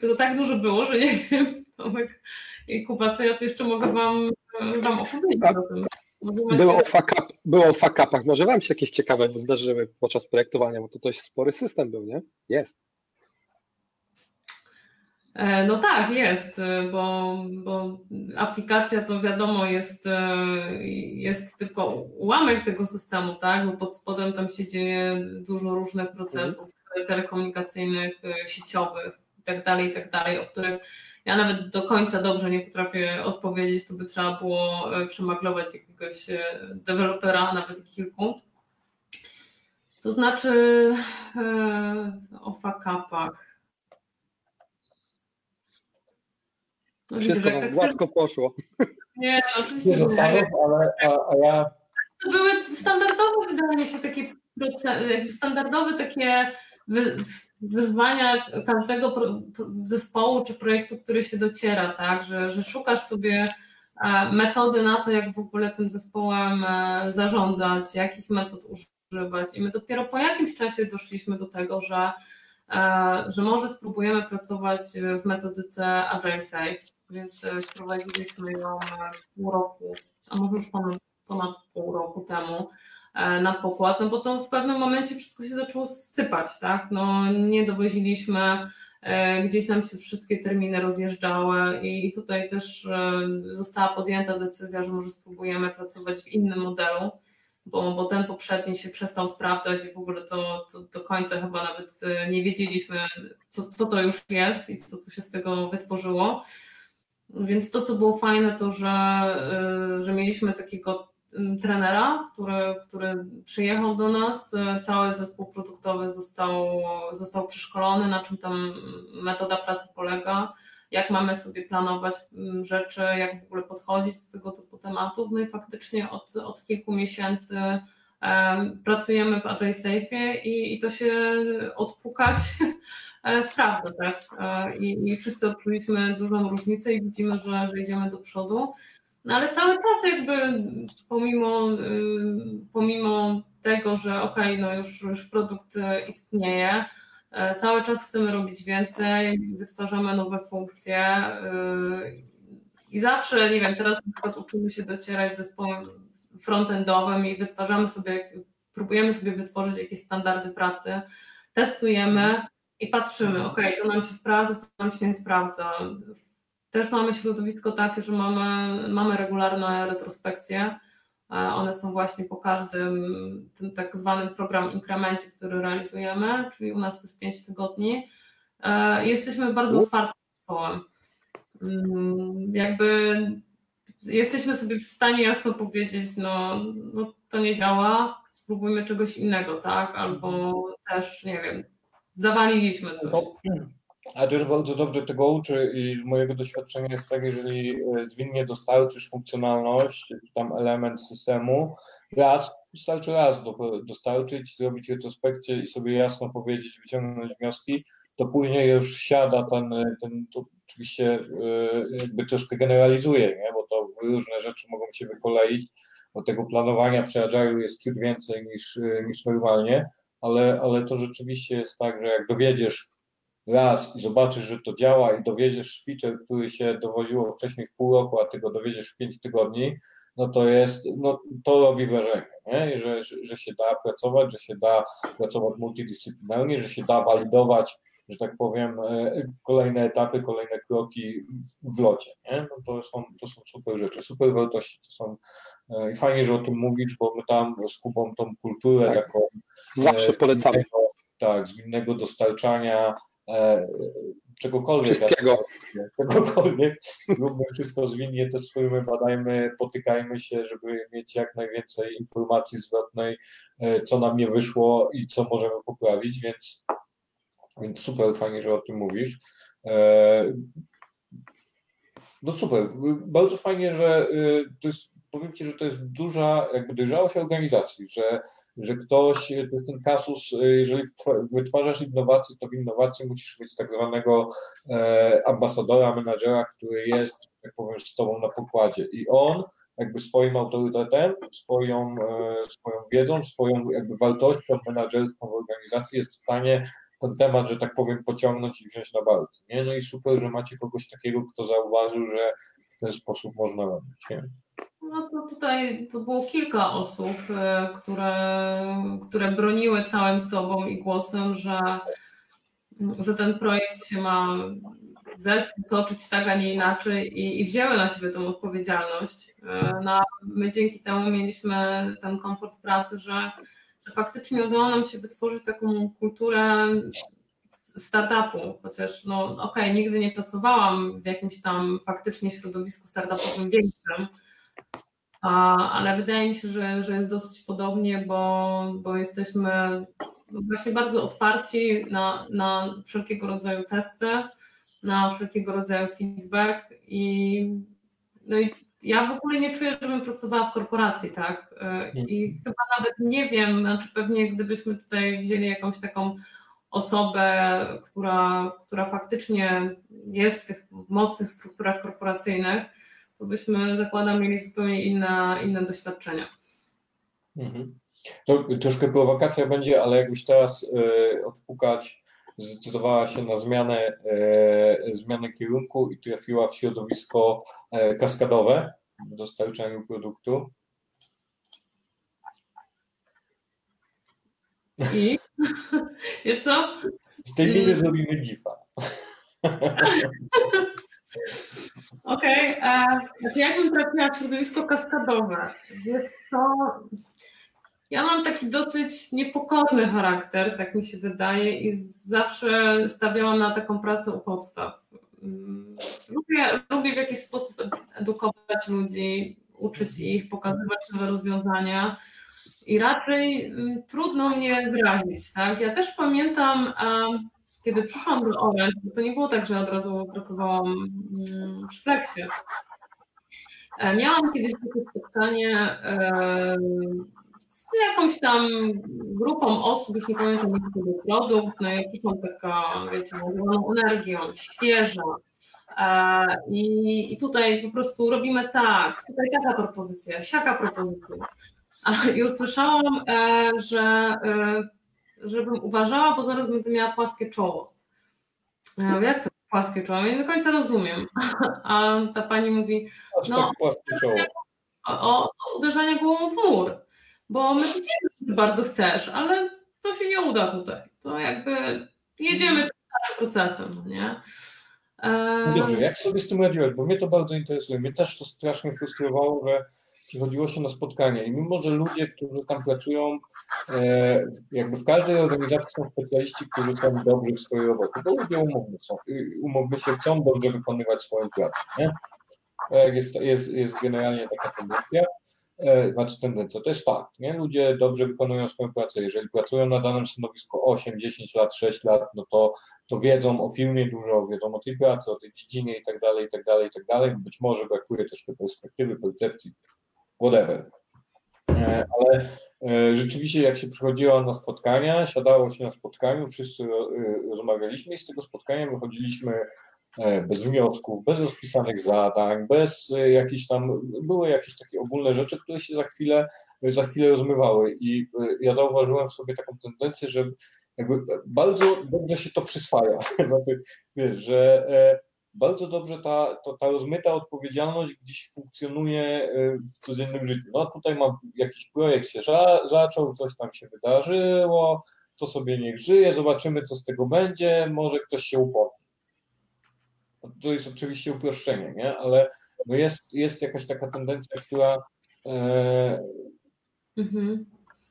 tego tak dużo było, że nie wiem, Tomek i Kuba, co ja tu jeszcze mogę Wam, wam opowiedzieć o tym. Może macie- Było o, fuck up, było o fuck upach. Może Wam się jakieś ciekawe zdarzyły podczas projektowania, bo to dość spory system był, nie? Jest. E, No tak, jest, e, bo, bo aplikacja to wiadomo jest, e, jest tylko ułamek tego systemu, tak? Bo pod spodem tam się dzieje dużo różnych procesów telekomunikacyjnych, e, sieciowych i tak dalej, i tak o których ja nawet do końca dobrze nie potrafię odpowiedzieć, to by trzeba było przemaglować jakiegoś dewelopera, nawet kilku. To znaczy o fuck-upach. No Wszystko Wam tak gładko poszło. Nie, no oczywiście Nie nie. zastanów, ale a, a ja To były standardowe, wydaje mi się, takie standardowe takie wy- wyzwania każdego pro- pro- zespołu czy projektu, który się dociera, tak, że, że szukasz sobie e, metody na to, jak w ogóle tym zespołem e, zarządzać, jakich metod używać i my dopiero po jakimś czasie doszliśmy do tego, że, e, że może spróbujemy pracować w metodyce Agile Safe, więc e, wprowadziliśmy ją e, pół roku, a może już ponad ponad pół roku temu e, na pokład, no bo to w pewnym momencie wszystko się zaczęło sypać, tak? No nie dowoziliśmy gdzieś nam się wszystkie terminy rozjeżdżały i tutaj też została podjęta decyzja, że może spróbujemy pracować w innym modelu, bo, bo ten poprzedni się przestał sprawdzać i w ogóle to, to do końca chyba nawet nie wiedzieliśmy, co, co to już jest i co tu się z tego wytworzyło. Więc to, co było fajne, to że, że mieliśmy takiego trenera, który, który przyjechał do nas. Cały zespół produktowy został, został przeszkolony, na czym tam metoda pracy polega, jak mamy sobie planować rzeczy, jak w ogóle podchodzić do tego typu tematów. No i faktycznie od, od kilku miesięcy pracujemy w Agile Safe i, i to się odpukać e, sprawdza, tak? E, I, I wszyscy odczuliśmy dużą różnicę i widzimy, że, że idziemy do przodu. No ale cały czas jakby pomimo, y, pomimo tego, że okej, okay, no już, już produkt istnieje, e, cały czas chcemy robić więcej, wytwarzamy nowe funkcje y, i zawsze, nie wiem, teraz na przykład uczymy się docierać z zespołem frontendowym i wytwarzamy sobie, próbujemy sobie wytworzyć jakieś standardy pracy, testujemy i patrzymy, ok, to nam się sprawdza, to nam się nie sprawdza. Też mamy środowisko takie, że mamy, mamy regularne retrospekcje. One są właśnie po każdym tym tak zwanym program inkremencie, który realizujemy, czyli u nas to jest 5 tygodni. E, jesteśmy bardzo otwartym zespołem. Mm, jakby jesteśmy sobie w stanie jasno powiedzieć, no, no to nie działa, spróbujmy czegoś innego, tak? Albo też, nie wiem, zawaliliśmy coś. Agile bardzo dobrze tego uczy i mojego doświadczenia jest tak, jeżeli e, zwinnie dostarczysz funkcjonalność, tam element systemu, raz, wystarczy raz dostarczyć, zrobić retrospekcję i sobie jasno powiedzieć, wyciągnąć wnioski, to później już siada ten, ten to oczywiście e, jakby troszkę generalizuje, nie? bo to różne rzeczy mogą się wykoleić, bo tego planowania przy jest ciut więcej niż, e, niż normalnie, ale, ale to rzeczywiście jest tak, że jak dowiedziesz raz i zobaczysz, że to działa i dowiedziesz feature, który się dowodziło wcześniej w pół roku, a ty go dowiedziesz w pięć tygodni, no to jest, no to robi wrażenie, nie? Że, że, że się da pracować, że się da pracować multidyscyplinarnie, że się da walidować, że tak powiem, e, kolejne etapy, kolejne kroki w, w locie, nie? No to są, to są super rzeczy, super wartości, to są e, i fajnie, że o tym mówisz, bo my tam z Kubą tą kulturę tak. taką Zawsze e, polecamy. tak, zwinnego dostarczania, E, czegokolwiek. Wszystkiego. Czegokolwiek. Róbmy wszystko zwinnie, testujmy, badajmy, potykajmy się, żeby mieć jak najwięcej informacji zwrotnej, co nam nie wyszło i co możemy poprawić, więc, więc super fajnie, że o tym mówisz. E, no super, bardzo fajnie, że to jest, powiem Ci, że to jest duża jakby dojrzałość organizacji, że że ktoś, ten kasus, jeżeli wytwarzasz innowacje, to w innowacji musisz mieć tak zwanego e, ambasadora, menadżera, który jest, jak powiem, z tobą na pokładzie i on jakby swoim autorytetem, swoją, e, swoją wiedzą, swoją jakby wartością menadżerską w organizacji jest w stanie ten temat, że tak powiem, pociągnąć i wziąć na barki. Nie? No i super, że macie kogoś takiego, kto zauważył, że w ten sposób można robić. Nie? No to tutaj to było kilka osób, e, które, które broniły całym sobą i głosem, że, że ten projekt się ma zespół toczyć tak, a nie inaczej i, i wzięły na siebie tą odpowiedzialność. E, no, my dzięki temu mieliśmy ten komfort pracy, że, że faktycznie udało nam się wytworzyć taką kulturę startupu, chociaż no okej, okay, nigdy nie pracowałam w jakimś tam faktycznie środowisku startupowym większym, ale wydaje mi się, że, że jest dosyć podobnie, bo, bo jesteśmy właśnie bardzo otwarci na, na wszelkiego rodzaju testy, na wszelkiego rodzaju feedback i, no i ja w ogóle nie czuję, żebym pracowała w korporacji, tak? I mhm. chyba nawet nie wiem, znaczy pewnie gdybyśmy tutaj wzięli jakąś taką osobę, która, która faktycznie jest w tych mocnych strukturach korporacyjnych, to byśmy, zakładam, mieli zupełnie inne, inne doświadczenia. Mhm. To troszkę prowokacja będzie, ale jakbyś teraz y, odpukać, zdecydowała się na zmianę, y, zmianę kierunku i trafiła w środowisko y, kaskadowe w dostarczaniu produktu. I? Wiesz co? Z tej miny zrobimy gifa. Okej, okay. znaczy jakbym trafiła w środowisko kaskadowe? Wiesz co, ja mam taki dosyć niepokorny charakter, tak mi się wydaje, i zawsze stawiałam na taką pracę u podstaw. Mm, lubię, lubię w jakiś sposób edukować ludzi, uczyć ich, pokazywać nowe rozwiązania i raczej mm, trudno mnie zrazić. Tak? Ja też pamiętam, kiedy przyszłam do Orange, to nie było tak, że od razu pracowałam mm, w Flexie. E, miałam kiedyś takie spotkanie z jakąś tam grupą osób, już nie pamiętam jaki to był produkt, no i przyszłam taka, wiecie, nazywaną energią, świeża. E, I, I tutaj po prostu robimy tak, tutaj taka propozycja, siaka propozycja. I usłyszałam, e, że żebym uważała, bo zaraz będę miała płaskie czoło. Ja jak to płaskie czoło? Ja nie do końca rozumiem. A ta pani mówi, no, o, o uderzenie głową w mur, bo my widzimy, że ty bardzo chcesz, ale to się nie uda tutaj. To jakby jedziemy tym starym procesem, no nie? Dobrze, jak sobie z tym radziłeś? Bo mnie to bardzo interesuje. Mnie też to strasznie frustrowało, że przychodziło się na spotkania i mimo, że ludzie, którzy tam pracują, e, jakby w każdej organizacji są specjaliści, którzy są dobrzy w swojej robocie, bo ludzie umowmy, są, umowmy się, chcą dobrze wykonywać swoją pracę, nie? E, jest, jest, jest generalnie taka tendencja, znaczy tendencja, to jest fakt, nie? Ludzie dobrze wykonują swoją pracę, jeżeli pracują na danym stanowisku 8, 10 lat, 6 lat, no to, to wiedzą o firmie dużo, wiedzą o tej pracy, o tej dziedzinie i tak dalej, i tak dalej, i tak dalej, być może brakuje też perspektywy, percepcji whatever. E, ale e, rzeczywiście, jak się przychodziło na spotkania, siadało się na spotkaniu, wszyscy e, rozmawialiśmy i z tego spotkania wychodziliśmy bez wniosków, bez rozpisanych zadań, bez jakichś tam, były jakieś takie ogólne rzeczy, które się za chwilę, za chwilę rozmywały. I ja zauważyłem w sobie taką tendencję, że jakby bardzo dobrze się to przyswaja. Znaczy, wiesz, że bardzo dobrze ta, ta, ta rozmyta odpowiedzialność gdzieś funkcjonuje e, w codziennym życiu. No tutaj mam jakiś projekt się zaczął, coś tam się wydarzyło, to sobie niech żyje, zobaczymy co z tego będzie, może ktoś się upomni. To jest oczywiście uproszczenie, nie? ale no jest, jest jakaś taka tendencja, która e, mhm.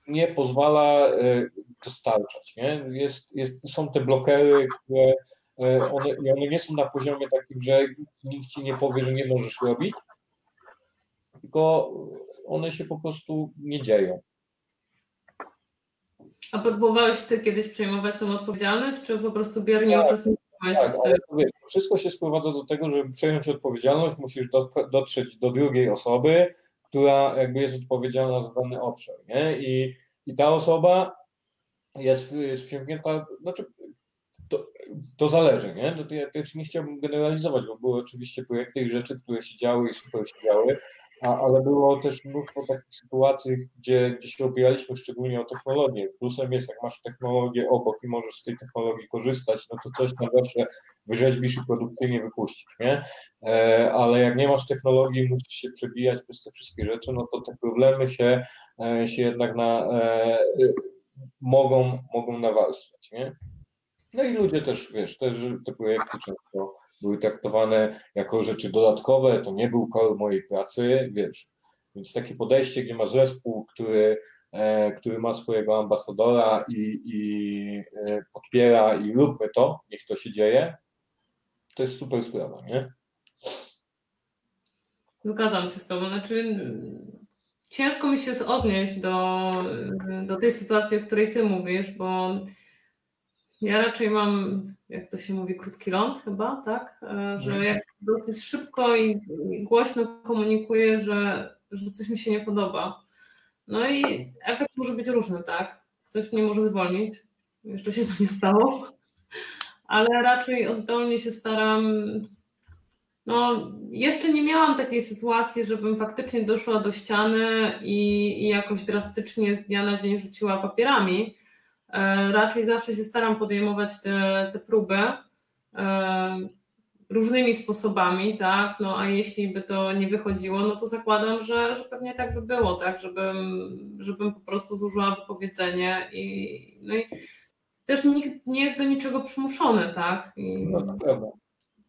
nie pozwala e, dostarczać. Nie? Jest, jest, są te blokery, które E, one, one nie są na poziomie takim, że nikt ci nie powie, że nie możesz robić, tylko one się po prostu nie dzieją. A próbowałeś ty kiedyś przejmować tą odpowiedzialność, czy po prostu biernie tak, uczestniczyłeś tak, tym? Wiesz, wszystko się sprowadza do tego, żeby przejąć odpowiedzialność, musisz dotrzeć do drugiej osoby, która jakby jest odpowiedzialna za dany obszar, nie? I, i ta osoba jest, jest wsiąknięta, znaczy to, to zależy, nie? To, ja też nie chciałbym generalizować, bo były oczywiście projekty i rzeczy, które się działy i super się działy, a, ale było też mnóstwo takich sytuacji, gdzie, gdzie się opieraliśmy szczególnie o technologię. Plusem jest, jak masz technologię obok i możesz z tej technologii korzystać, no to coś na zawsze wyrzeźbisz i produkcyjnie wypuścisz, nie? E, ale jak nie masz technologii, musisz się przebijać przez te wszystkie rzeczy, no to te problemy się, e, się jednak na, e, mogą, mogą nawarstwiać, nie? No i ludzie też, wiesz, te projekty często były traktowane jako rzeczy dodatkowe, to nie był core mojej pracy, wiesz. Więc takie podejście, gdzie ma zespół, który, e, który ma swojego ambasadora i, i e, podpiera i róbmy to, niech to się dzieje, to jest super sprawa, nie? Zgadzam się z Tobą. Znaczy, ciężko mi się odnieść do, do tej sytuacji, o której Ty mówisz, bo ja raczej mam, jak to się mówi, krótki ląd chyba, tak? E, że mhm. jak dosyć szybko i głośno komunikuję, że, że coś mi się nie podoba. No i efekt może być różny, tak? Ktoś mnie może zwolnić. Jeszcze się to nie stało. Ale raczej oddolnie się staram. No, jeszcze nie miałam takiej sytuacji, żebym faktycznie doszła do ściany i, i jakoś drastycznie z dnia na dzień rzuciła papierami raczej zawsze się staram podejmować te, te próby e, różnymi sposobami, tak, no a jeśli by to nie wychodziło, no to zakładam, że, że pewnie tak by było, tak, żebym, żebym po prostu zużyła wypowiedzenie i, no i też nikt nie jest do niczego przymuszony, tak. I... No,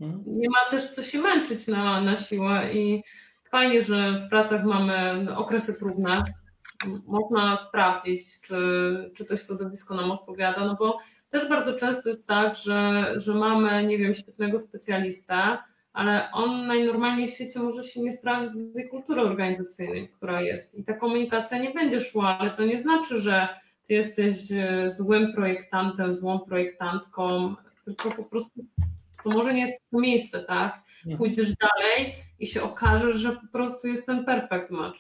mhm. nie ma też co się męczyć na, na siłę i fajnie, że w pracach mamy okresy próbne, można sprawdzić, czy, czy to środowisko nam odpowiada, no bo też bardzo często jest tak, że, że mamy, nie wiem, świetnego specjalistę, ale on najnormalniej w świecie może się nie sprawdzić do tej kultury organizacyjnej, która jest. I ta komunikacja nie będzie szła, ale to nie znaczy, że ty jesteś e, złym projektantem, złą projektantką, tylko po prostu to może nie jest to miejsce, tak? Pójdziesz dalej i się okaże, że po prostu jest ten perfect match.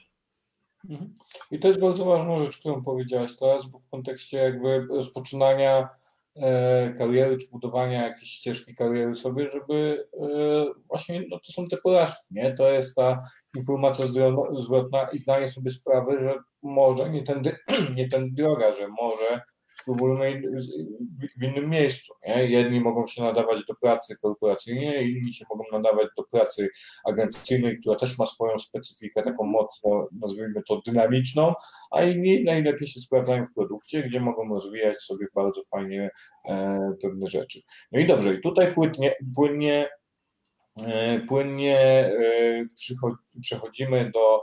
Mhm. I to jest bardzo ważna rzecz, którą powiedziałaś teraz, bo w kontekście jakby rozpoczynania E, kariery, czy budowania jakiejś ścieżki kariery sobie, żeby e, właśnie, no to są te porażki, nie? To jest ta informacja zwrotna i zdanie sobie sprawy, że może nie ten, nie droga, że może w innym miejscu. Nie? Jedni mogą się nadawać do pracy korporacyjnej, inni się mogą nadawać do pracy agencyjnej, która też ma swoją specyfikę, taką mocno, nazwijmy to, dynamiczną, a inni najlepiej się sprawdzają w produkcie, gdzie mogą rozwijać sobie bardzo fajnie e, pewne rzeczy. No i dobrze, i tutaj płynnie, płynnie, e, płynnie e, przechodzimy do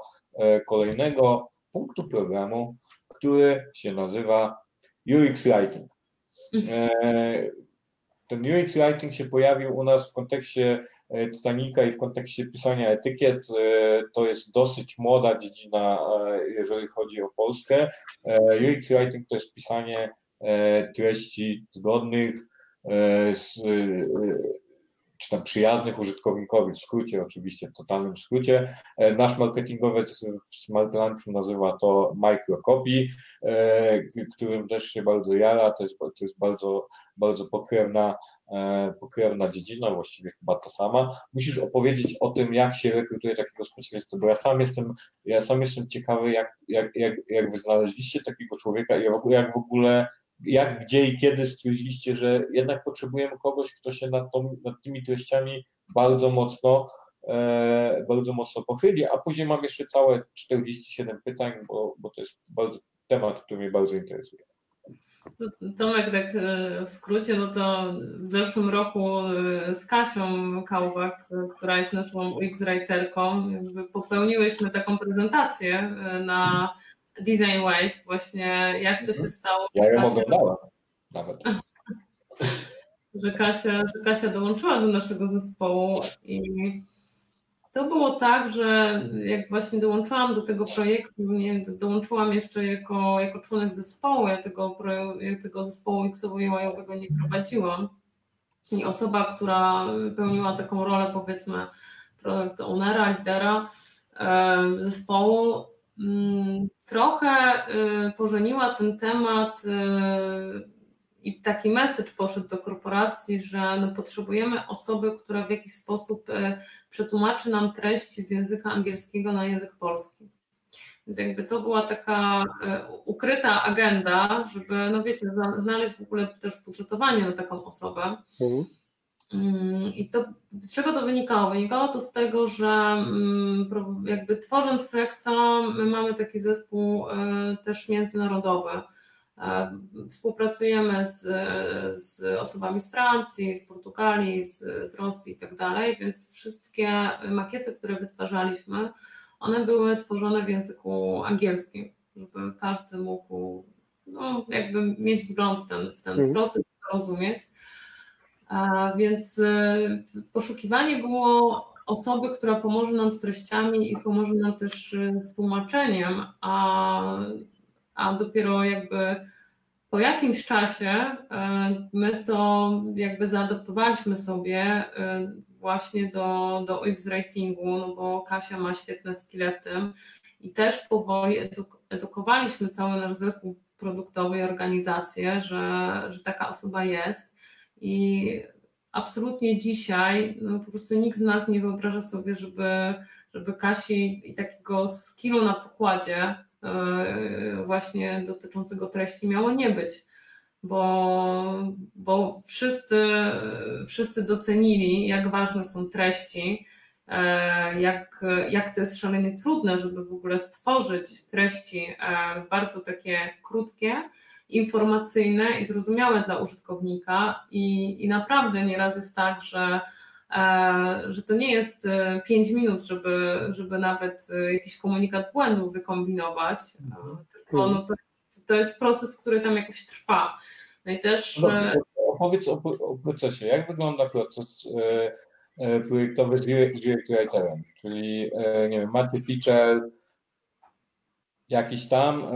kolejnego punktu programu, który się nazywa UX Writing. Mhm. E, ten UX Writing się pojawił u nas w kontekście e, Titanica i w kontekście pisania etykiet. E, to jest dosyć młoda dziedzina, jeżeli chodzi o Polskę. UX Writing to jest pisanie treści zgodnych z czy tam przyjaznych użytkownikowi, w skrócie oczywiście, w totalnym skrócie. E, nasz marketingowiec w Smart Lunchu nazywa to microcopy, e, którym też się bardzo jara, to jest, to jest bardzo, bardzo pokrewna, e, pokrewna dziedzina, właściwie chyba ta sama. Musisz opowiedzieć o tym, jak się rekrutuje takiego specjalisty, bo ja sam jestem, ja sam jestem ciekawy, jak, jak, jak, jak wy znaleźliście takiego człowieka i jak w ogóle jak, gdzie i kiedy stwierdziliście, że jednak potrzebujemy kogoś, kto się nad, tą, nad tymi treściami bardzo mocno, e, bardzo mocno pochyli, a później mam jeszcze całe 47 pytań, bo, bo to jest bardzo, temat, który mnie bardzo interesuje. Tomek, tak e, w skrócie, no to w zeszłym roku e, z Kasią Kałwak, która jest naszą UX-writerką, popełniłyśmy taką prezentację e, na Design Wise, właśnie jak to się mhm. stało. Ja ją oglądałem nawet. Że Kasia, że Kasia dołączyła do naszego zespołu i to było tak, że jak właśnie dołączyłam do tego projektu, nie, dołączyłam jeszcze jako, jako członek zespołu, ja tego, tego zespołu X-owego nie prowadziłam. I osoba, która pełniła taką rolę, powiedzmy, projekt ownera, lidera zespołu, trochę y, pożeniła ten temat y, i taki message poszedł do korporacji, że no potrzebujemy osoby, która w jakiś sposób y, przetłumaczy nam treści z języka angielskiego na język polski. Więc jakby to była taka ukryta agenda, żeby, no wiecie, znaleźć w ogóle też budżetowanie na taką osobę. Mhm. Mm, I to, z czego to wynikało? Wynikało to z tego, że mm, jakby tworząc Flexa, my mamy taki zespół e, też międzynarodowy. E, współpracujemy z, z osobami z Francji, z Portugalii, z, z Rosji i tak dalej, więc wszystkie makiety, które wytwarzaliśmy, one były tworzone w języku angielskim, żeby każdy mógł no, jakby mieć wgląd w ten, w ten mhm. proces, rozumieć. Więc y, poszukiwanie było osoby, która pomoże nam z treściami i pomoże nam też y, z tłumaczeniem, a, a dopiero jakby po jakimś czasie y, my to jakby zaadaptowaliśmy sobie właśnie do, do UX writingu, no bo Kasia ma świetne skille w tym i też powoli edukowaliśmy cały nasz zespół produktowy i organizację, że, że taka osoba jest i absolutnie dzisiaj no, po prostu nikt z nas nie wyobraża sobie, żeby, żeby Kasi i takiego skillu na pokładzie yy, właśnie dotyczącego treści miało nie być. Bo, bo wszyscy, wszyscy docenili, jak ważne są treści, e, jak, jak to jest szalenie trudne, żeby w ogóle stworzyć treści e, bardzo takie krótkie, informacyjne i zrozumiałe dla użytkownika i, i naprawdę nieraz jest tak, że że to nie jest 5 minut, żeby, żeby nawet jakiś komunikat błędów wykombinować, tylko no to, to jest proces, który tam jakoś trwa. No i też. No, opowiedz o, o, procesie. Jak wygląda proces projektowy z UX Writerem? Czyli, nie wiem, macie feature jakiś tam,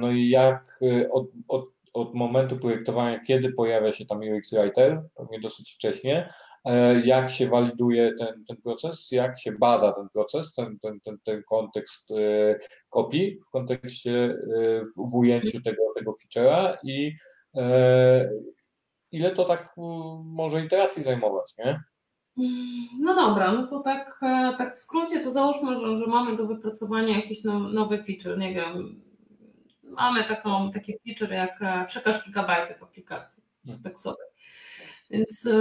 no i jak od, od od momentu projektowania, kiedy pojawia się tam UX Writer, pewnie dosyć wcześnie, e, jak się waliduje ten, ten proces, jak się bada ten proces, ten, ten, ten, ten kontekst e, kopii w kontekście, e, w, w ujęciu tego, tego feature'a i ile to tak może iteracji zajmować, nie? No dobra, no to tak, tak w skrócie to załóżmy, że, że mamy do wypracowania jakiś nowy feature, nie wiem, mamy taką, taki feature jak e, przekaż gigabajty w aplikacji. Mhm. Więc y,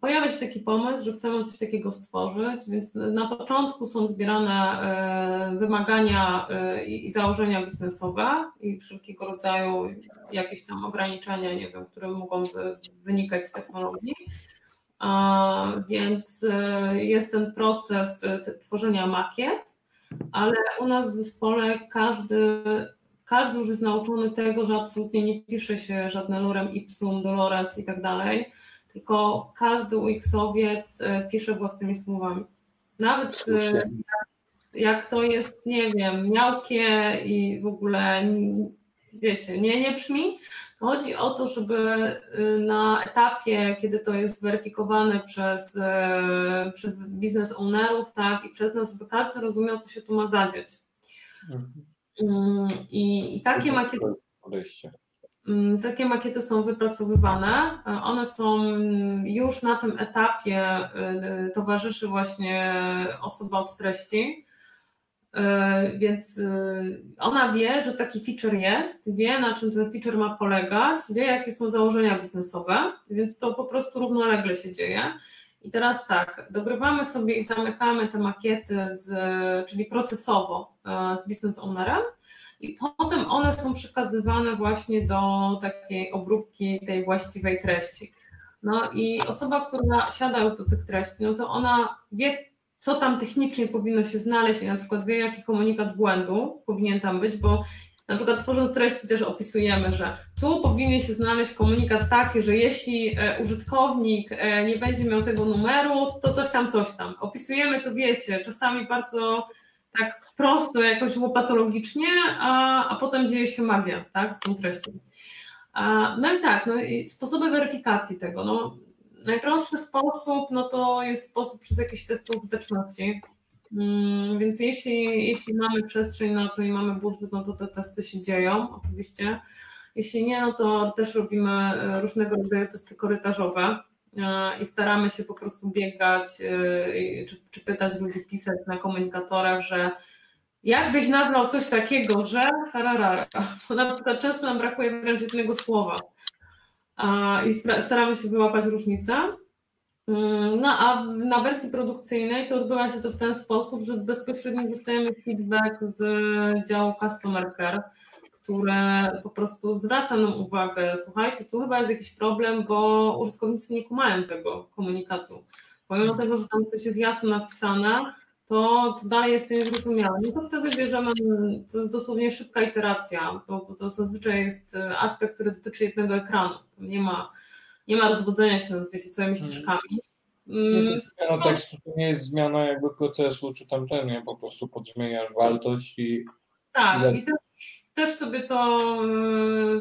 pojawia się taki pomysł, że chcemy coś takiego stworzyć, więc na początku są zbierane wymagania i założenia biznesowe i wszelkiego rodzaju jakieś tam ograniczenia, nie wiem, które mogą wynikać z technologii. Więc jest ten proces tworzenia makiet, ale u nas w zespole każdy każdy już jest nauczony tego, że absolutnie nie pisze się żadne lorem ipsum, dolores i tak dalej, tylko każdy UX-owiec e, pisze własnymi słowami. Nawet jak to jest, nie wiem, miałkie i w ogóle, wiecie, nie, nie brzmi, chodzi o to, żeby e, na etapie, kiedy to jest zweryfikowane przez, przez biznes ownerów, tak, i przez nas, żeby każdy rozumiał, co się tu ma zadzieć. Mhm. Mm, I, i takie makiety. Mm, takie makiety są wypracowywane. One są już na tym etapie, y, towarzyszy właśnie osoba od treści. Y, więc y, ona wie, że taki feature jest, wie na czym ten feature ma polegać, wie jakie są założenia biznesowe, więc to po prostu równolegle się dzieje. I teraz tak, dogrywamy sobie i zamykamy te makiety, z, czyli procesowo e, z business ownerem i potem one są przekazywane właśnie do takiej obróbki tej właściwej treści. No i osoba, która siada już do tych treści, no to ona wie, co tam technicznie powinno się znaleźć i na przykład wie, jaki komunikat błędu powinien tam być, bo na przykład tworząc treści też opisujemy, że tu powinien się znaleźć komunikat taki, że jeśli e, użytkownik e, nie będzie miał tego numeru, to coś tam, coś tam. Opisujemy to, wiecie, czasami bardzo tak prosto, jakoś łopatologicznie, a, a potem dzieje się magia tak, z tą treścią. No i tak, no i sposoby weryfikacji tego. No, najprostszy sposób no to jest sposób przez jakieś testy użyteczności. Mm, więc jeśli, jeśli mamy przestrzeń na to i mamy budżet, no to te testy się dzieją oczywiście. Jeśli nie, no to też robimy e, różnego rodzaju testy korytarzowe e, i staramy się po prostu biegać e, czy, czy pytać ludzi, pisać na komunikatorach, że jakbyś nazwał coś takiego, że tararara, na przykład często nam brakuje wręcz jednego słowa i staramy się wyłapać różnicę. Mm, no a na wersji produkcyjnej to odbywa się to w ten sposób, że bezpośrednio dostajemy feedback z działu Customer Care, które po prostu zwraca nam uwagę, słuchajcie, tu chyba jest jakiś problem, bo użytkownicy nie kumają tego komunikatu. Pomimo tego, że tam coś jest jasno napisane, to, to dalej jest to niezrozumiałe. No to wtedy bierzemy, to jest dosłownie szybka iteracja, bo, bo to zazwyczaj jest aspekt, który dotyczy jednego ekranu. Nie ma nie ma rozwodzenia się nad wiecie, całymi mhm. ścieżkami. Mm, zmiana tekstu to nie jest zmiana jakby procesu czy tamten, nie? Po prostu podzmieniasz wartość i... Tak, ile... i też sobie to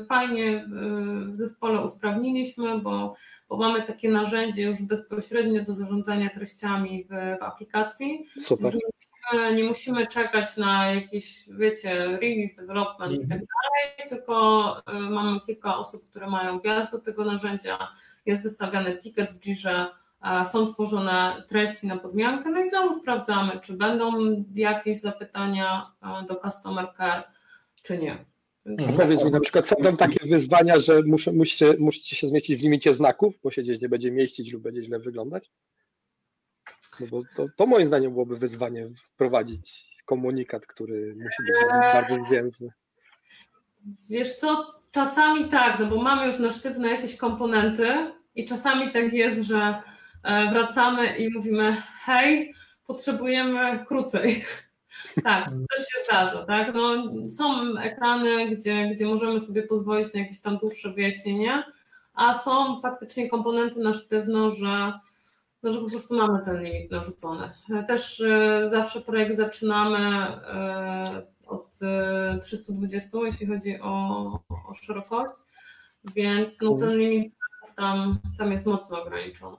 y, fajnie y, w zespole usprawniliśmy, bo, bo mamy takie narzędzie już bezpośrednio do zarządzania treściami w, w aplikacji. Super. Nie musimy, nie musimy czekać na jakieś, wiecie, release, development i tak mhm. dalej, tylko y, mamy kilka osób, które mają wjazd do tego narzędzia, jest wystawiany ticket w Jirze, są tworzone treści na podmiankę, no i znowu sprawdzamy, czy będą jakieś zapytania do customer care, czy nie. Mhm. Powiedz mi, na przykład są tam takie wyzwania, że muszę, musicie, musicie się zmieścić w limicie znaków, bo się gdzieś nie będzie mieścić lub będzie źle wyglądać? No bo to, to moim zdaniem byłoby wyzwanie wprowadzić komunikat, który musi być eee, bardzo zwięzły. Wiesz co, czasami tak, no bo mamy już na sztywne jakieś komponenty i czasami tak jest, że e, wracamy i mówimy hej, potrzebujemy krócej. Tak, to też się zdarza, tak? No, są ekrany, gdzie, gdzie możemy sobie pozwolić na jakieś tam dłuższe wyjaśnienie, a są faktycznie komponenty na sztywno, że, no, że po prostu mamy ten limit narzucony. Też y, zawsze projekt zaczynamy y, od y, 320, jeśli chodzi o, o szerokość, więc no, ten limit tam, tam jest mocno ograniczony.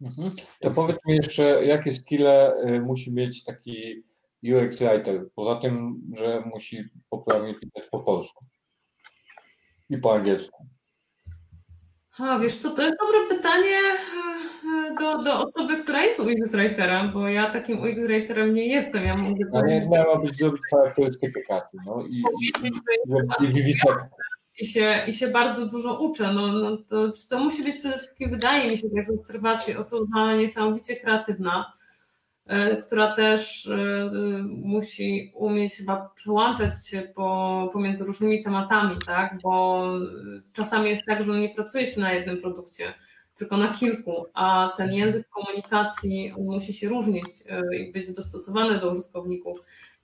Mhm. To powiedz mi jeszcze, jakie skille y, musi mieć taki UX writer, poza tym, że musi poprawnie pisać po polsku i po angielsku. A wiesz co, to jest dobre pytanie e, do, do osoby, która jest UX writerem, bo ja takim UX writerem nie jestem. Ja mogę A nie miała być zrobić charakterystykę Katy, no i, i, i, i, i, i się, i się bardzo dużo uczę. No, no to, to musi być przede wszystkim, wydaje mi się, tak z obserwacji, osoba niesamowicie kreatywna, e, która też e, musi umieć chyba przełączać się po, pomiędzy różnymi tematami, tak? bo czasami jest tak, że nie pracuje się na jednym produkcie, tylko na kilku, a ten język komunikacji musi się różnić e, i być dostosowany do użytkowników.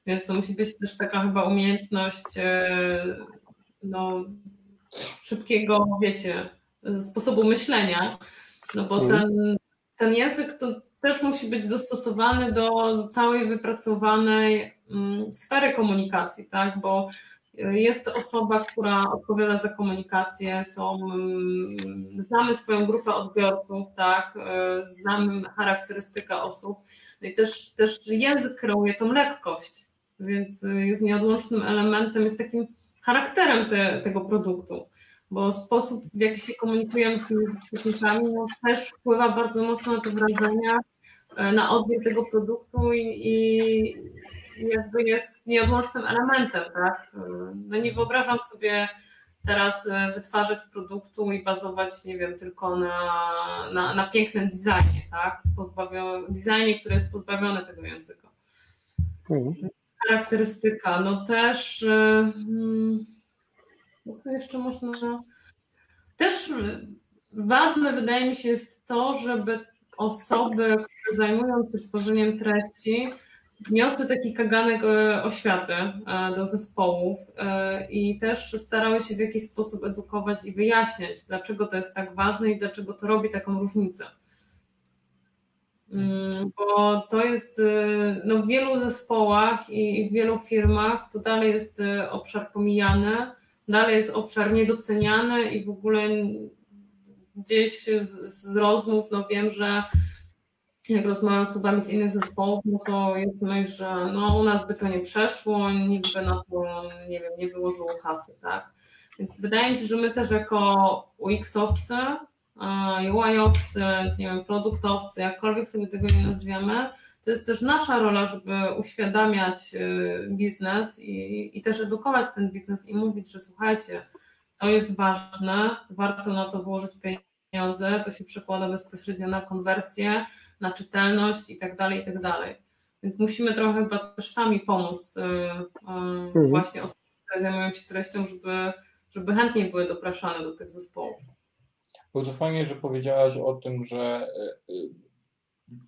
Więc to musi być też taka chyba umiejętność no, szybkiego, wiecie, sposobu myślenia, no bo mhm. ten, ten język to też musi być dostosowany do całej wypracowanej mm, sfery komunikacji, tak, bo jest osoba, która odpowiada za komunikację, są, mm, znamy swoją grupę odbiorców, tak, e, znamy charakterystykę osób. No i też, też język kreuje tą lekkość, więc jest nieodłącznym elementem, jest takim charakterem te, tego produktu, bo sposób, w jaki się komunikujemy z tymi technikami, no, też wpływa bardzo mocno na te wrażenia, e, na odbiór tego produktu i, i jakby jest nieodłącznym elementem, tak? E, no nie wyobrażam sobie teraz e, wytwarzać produktu i bazować, nie wiem, tylko na, na, na pięknym designie, tak? Pozbawio, designie, który jest pozbawiony tego języka. Mhm charakterystyka. No też, hmm, jeszcze można. Też ważne wydaje mi się jest to, żeby osoby, które zajmują się tworzeniem treści, niosły taki kaganek e, oświaty e, do zespołów i też starały się w jakiś sposób edukować i wyjaśniać, dlaczego to jest tak ważne i dlaczego to robi taką różnicę. Mm, bo to jest no, w wielu zespołach i w wielu firmach to dalej jest obszar pomijany, dalej jest obszar niedoceniany i w ogóle gdzieś z, z rozmów no wiem, że jak rozmawiam z osobami z innych zespołów, no to jest myśl, że no u nas by to nie przeszło, nikt by na to, nie wiem, nie wyłożyło kasy, tak? Więc wydaje mi się, że my też jako UX-owcy UI-owcy, nie wiem, produktowcy, jakkolwiek sobie tego nie nazwiemy, to jest też nasza rola, żeby uświadamiać y, biznes i, i też edukować ten biznes i mówić, że słuchajcie, to jest ważne, warto na to włożyć pieniądze, to się przekłada bezpośrednio na konwersję, na czytelność i tak dalej, i tak dalej. Więc musimy trochę chyba też sami pomóc y, y, mhm. właśnie osobom, które zajmują się treścią, żeby, żeby chętniej były dopraszane do tych zespołów. Bardzo fajnie, że powiedziałaś o tym, że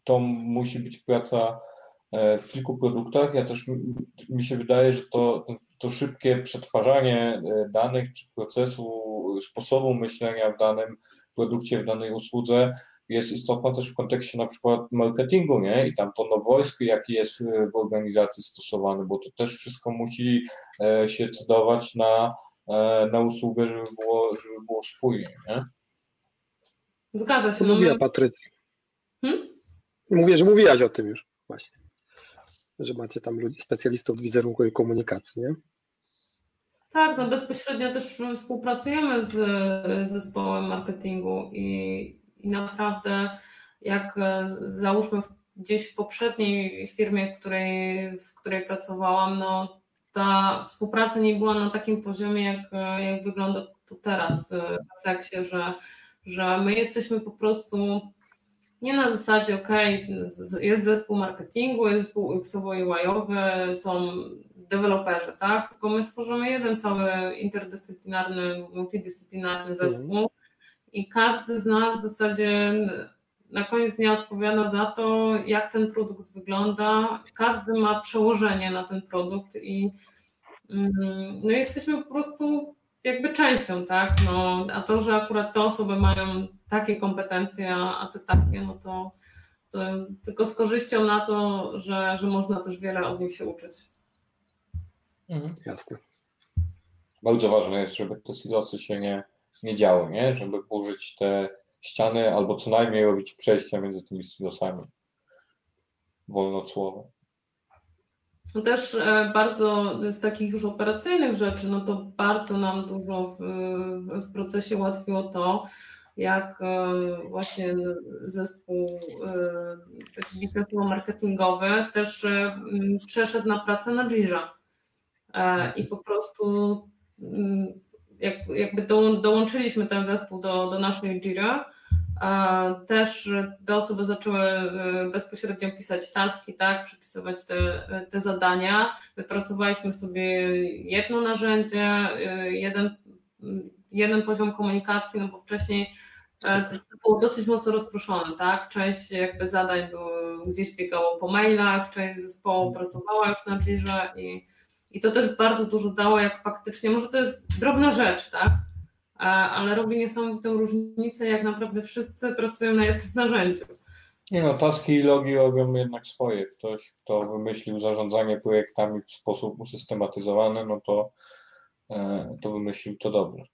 to musi być praca e, w kilku produktach. Ja też mi się wydaje, że to, to szybkie przetwarzanie danych czy procesu, sposobu myślenia w danym produkcie, w danej usłudze jest istotna też w kontekście na przykład marketingu, nie? I tam to nowojski, jaki jest w organizacji stosowany, bo to też wszystko musi się cedować na, na usługę, żeby było, żeby było spójnie, nie? Zgadza się. No mówiła Patrycja. Hmm? Mówię, że mówiłaś o tym już właśnie. Że macie tam ludzi, specjalistów od wizerunku i komunikacji, nie? Tak, no bezpośrednio też współpracujemy z, zespołem marketingu i, i naprawdę jak załóżmy gdzieś w poprzedniej firmie, w której, w której pracowałam, no ta współpraca nie była na takim poziomie, jak, jak wygląda to teraz w refleksie, że że my jesteśmy po prostu nie na zasadzie, ok, jest zespół marketingu, jest zespół UX-owo-UI-owy, są deweloperzy, tak? Tylko my tworzymy jeden cały interdyscyplinarny, multidyscyplinarny mhm. zespół i każdy z nas w zasadzie na koniec dnia odpowiada za to, jak ten produkt wygląda. Każdy ma przełożenie na ten produkt i mm, no jesteśmy po prostu jakby częścią, tak? No, a to, że akurat te osoby mają takie kompetencje, a te takie, no to, to tylko z korzyścią na to, że, że można też wiele od nich się uczyć. Mhm. Jasne. Bardzo ważne jest, żeby te silosy się nie, nie działy, nie? Żeby użyć te ściany albo co najmniej robić przejścia między tymi silosami wolnocłowe. No też e, bardzo z takich już operacyjnych rzeczy, no to bardzo nam dużo w, w procesie ułatwiło to, jak e, właśnie zespół e, taki marketingowy też przeszedł na pracę na Jira i po prostu jakby dołączyliśmy ten zespół do, do naszej Jira też te osoby zaczęły e, bezpośrednio pisać taski, tak, przypisywać te, te zadania. Wypracowaliśmy sobie jedno narzędzie, e, jeden, jeden poziom komunikacji, no bo wcześniej e, to było dosyć mocno rozproszone, tak? Część jakby zadań było, gdzieś biegało po mailach, część zespołu pracowała już na Jirze i, i to też bardzo dużo dało, jak faktycznie, może to jest drobna rzecz, tak? Ale robi niesamowitą różnicę, jak naprawdę wszyscy pracują na jednym narzędziu. Nie no, taski i logi robią jednak swoje. Ktoś, kto wymyślił zarządzanie projektami w sposób usystematyzowany, no to, e, to wymyślił to dobrze.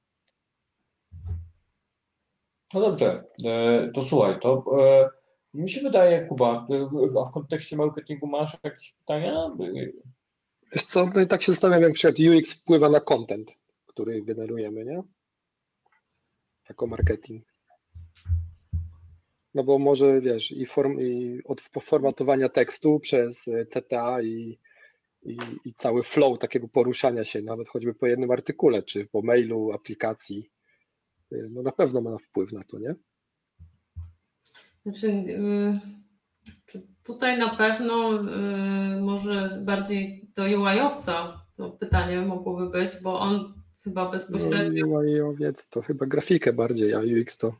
No dobrze, e, to słuchaj, to e, mi się wydaje, Kuba, a w kontekście marketingu masz jakieś pytania? Wiesz co, no i tak się zastanawiam, jak przykład UX wpływa na content, który generujemy, nie? Jako marketing. No bo może wiesz, i, form, i od formatowania tekstu przez CTA i, i, i, cały flow takiego poruszania się, nawet choćby po jednym artykule, czy po mailu, aplikacji, e, no na pewno ma wpływ na to, nie? Znaczy, y, tutaj na pewno y, może bardziej do UI-owca to pytanie mogłoby być, bo on chyba bezpośrednio. No, i owiec to chyba grafikę bardziej, a UX to.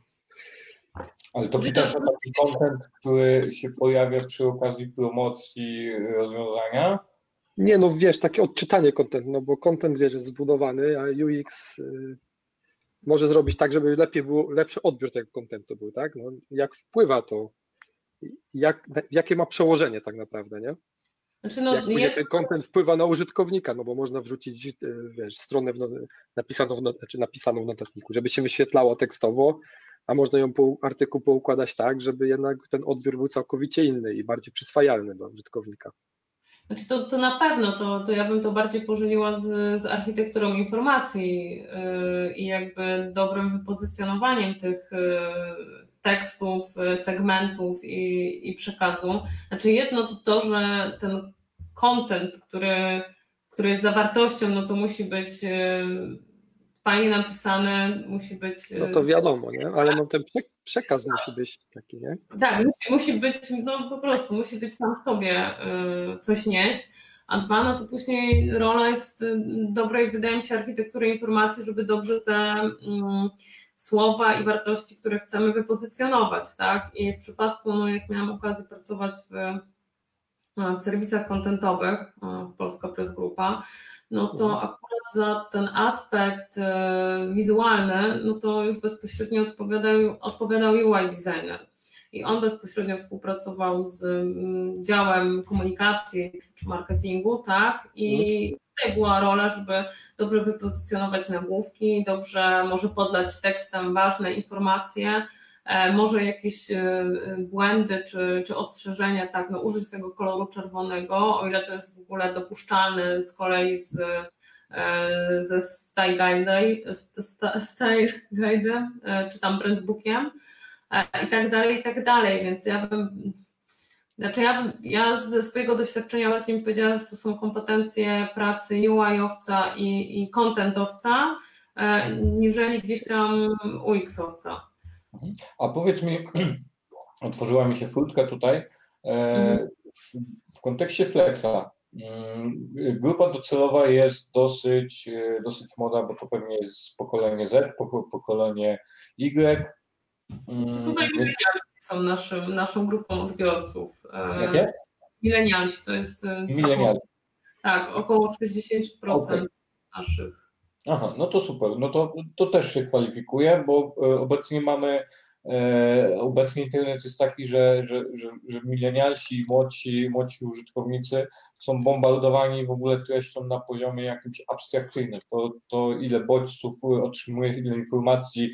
Ale to pytasz o taki kontent, który się pojawia przy okazji promocji rozwiązania? Nie, no wiesz, takie odczytanie kontentu, no bo kontent wiesz, jest zbudowany, a UX y, może zrobić tak, żeby lepiej było, lepszy odbiór tego kontentu był, tak? No, jak wpływa to, jak, jakie ma przełożenie tak naprawdę, nie? Znaczy no, jak nie... ten content wpływa na użytkownika, no bo można wrzucić e, wiesz, stronę w, napisaną, w, not, znaczy napisaną w notatniku, żeby się wyświetlało tekstowo, a można ją po artykuł poukładać tak, żeby jednak ten odbiór był całkowicie inny i bardziej przyswajalny dla użytkownika. Znaczy to, to na pewno, to, to ja bym to bardziej pożeniła z, z architekturą informacji yy, i jakby dobrym wypozycjonowaniem tych yy, tekstów, y, segmentów i, i przekazu. Znaczy jedno to to, że ten content, który, który jest zawartością, no to musi być y, fajnie napisany, musi być... No to wiadomo, nie? ale no ten przekaz musi być taki, nie? Tak, musi, musi być, no po prostu, musi być sam sobie y, coś nieść, a dwa, no to później rola jest dobrej, wydaje mi się, architektury informacji, żeby dobrze te mm, słowa i wartości, które chcemy wypozycjonować, tak? I w przypadku, no jak miałam okazję pracować w, e, w serwisach kontentowych e, w Polska Press Grupa, no to mhm. akurat za ten aspekt e, wizualny, no to już bezpośrednio odpowiadał, odpowiadał UI designer. I on bezpośrednio współpracował z mm, działem komunikacji czy marketingu, tak? I mhm tutaj była rola, żeby dobrze wypozycjonować nagłówki, dobrze może podlać tekstem ważne informacje, e, może jakieś e, błędy czy, czy ostrzeżenia, tak, no użyć tego koloru czerwonego, o ile to jest w ogóle dopuszczalne z kolei z, e, ze Style Guide, czy tam Brandbookiem i tak dalej, i tak dalej, więc ja bym znaczy ja, ja ze swojego doświadczenia bardziej mi powiedziała, że to są kompetencje pracy UI-owca i, i contentowca, e, niżeli gdzieś tam UX-owca. A powiedz mi, otworzyła mi się furtka tutaj, e, mhm. w, w kontekście Flexa, mm, Grupa docelowa jest dosyć, e, dosyć moda, bo to pewnie jest pokolenie Z, pokolenie Y. Mm, Tutaj milenialsi są naszym, naszą grupą odbiorców. E, Jakie? Milenialsi to jest e, Milenial. tak, około 60% Okej. naszych. Aha, no to super. No to, to też się kwalifikuje, bo e, obecnie mamy, obecnie internet jest taki, że, że, że, że milenialsi, młodsi, młodsi użytkownicy są bombardowani w ogóle treścią na poziomie jakimś abstrakcyjnym. To, to ile bodźców otrzymujesz, ile informacji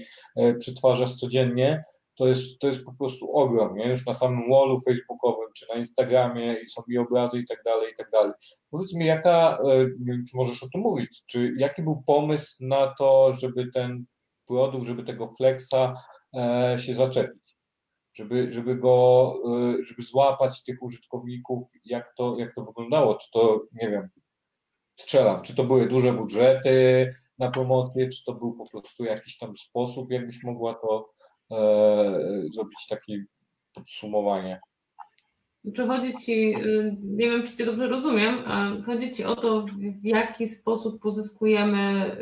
przetwarzasz codziennie, to jest, to jest po prostu ogrom, nie? Już na samym wallu facebookowym, czy na Instagramie i są i obrazy i tak dalej, i tak dalej. Powiedz mi, jaka, e, nie wiem, czy możesz o tym mówić, czy jaki był pomysł na to, żeby ten produkt, żeby tego flexa e, się zaczepić? Żeby, żeby go, e, żeby złapać tych użytkowników, jak to, jak to wyglądało? Czy to, nie wiem, strzelam, czy to były duże budżety na promocję, czy to był po prostu jakiś tam sposób, jakbyś mogła to zrobić takie podsumowanie? Czy chodzi ci, y, nie wiem czy cię dobrze rozumiem, chodzi ci o to, w jaki sposób pozyskujemy,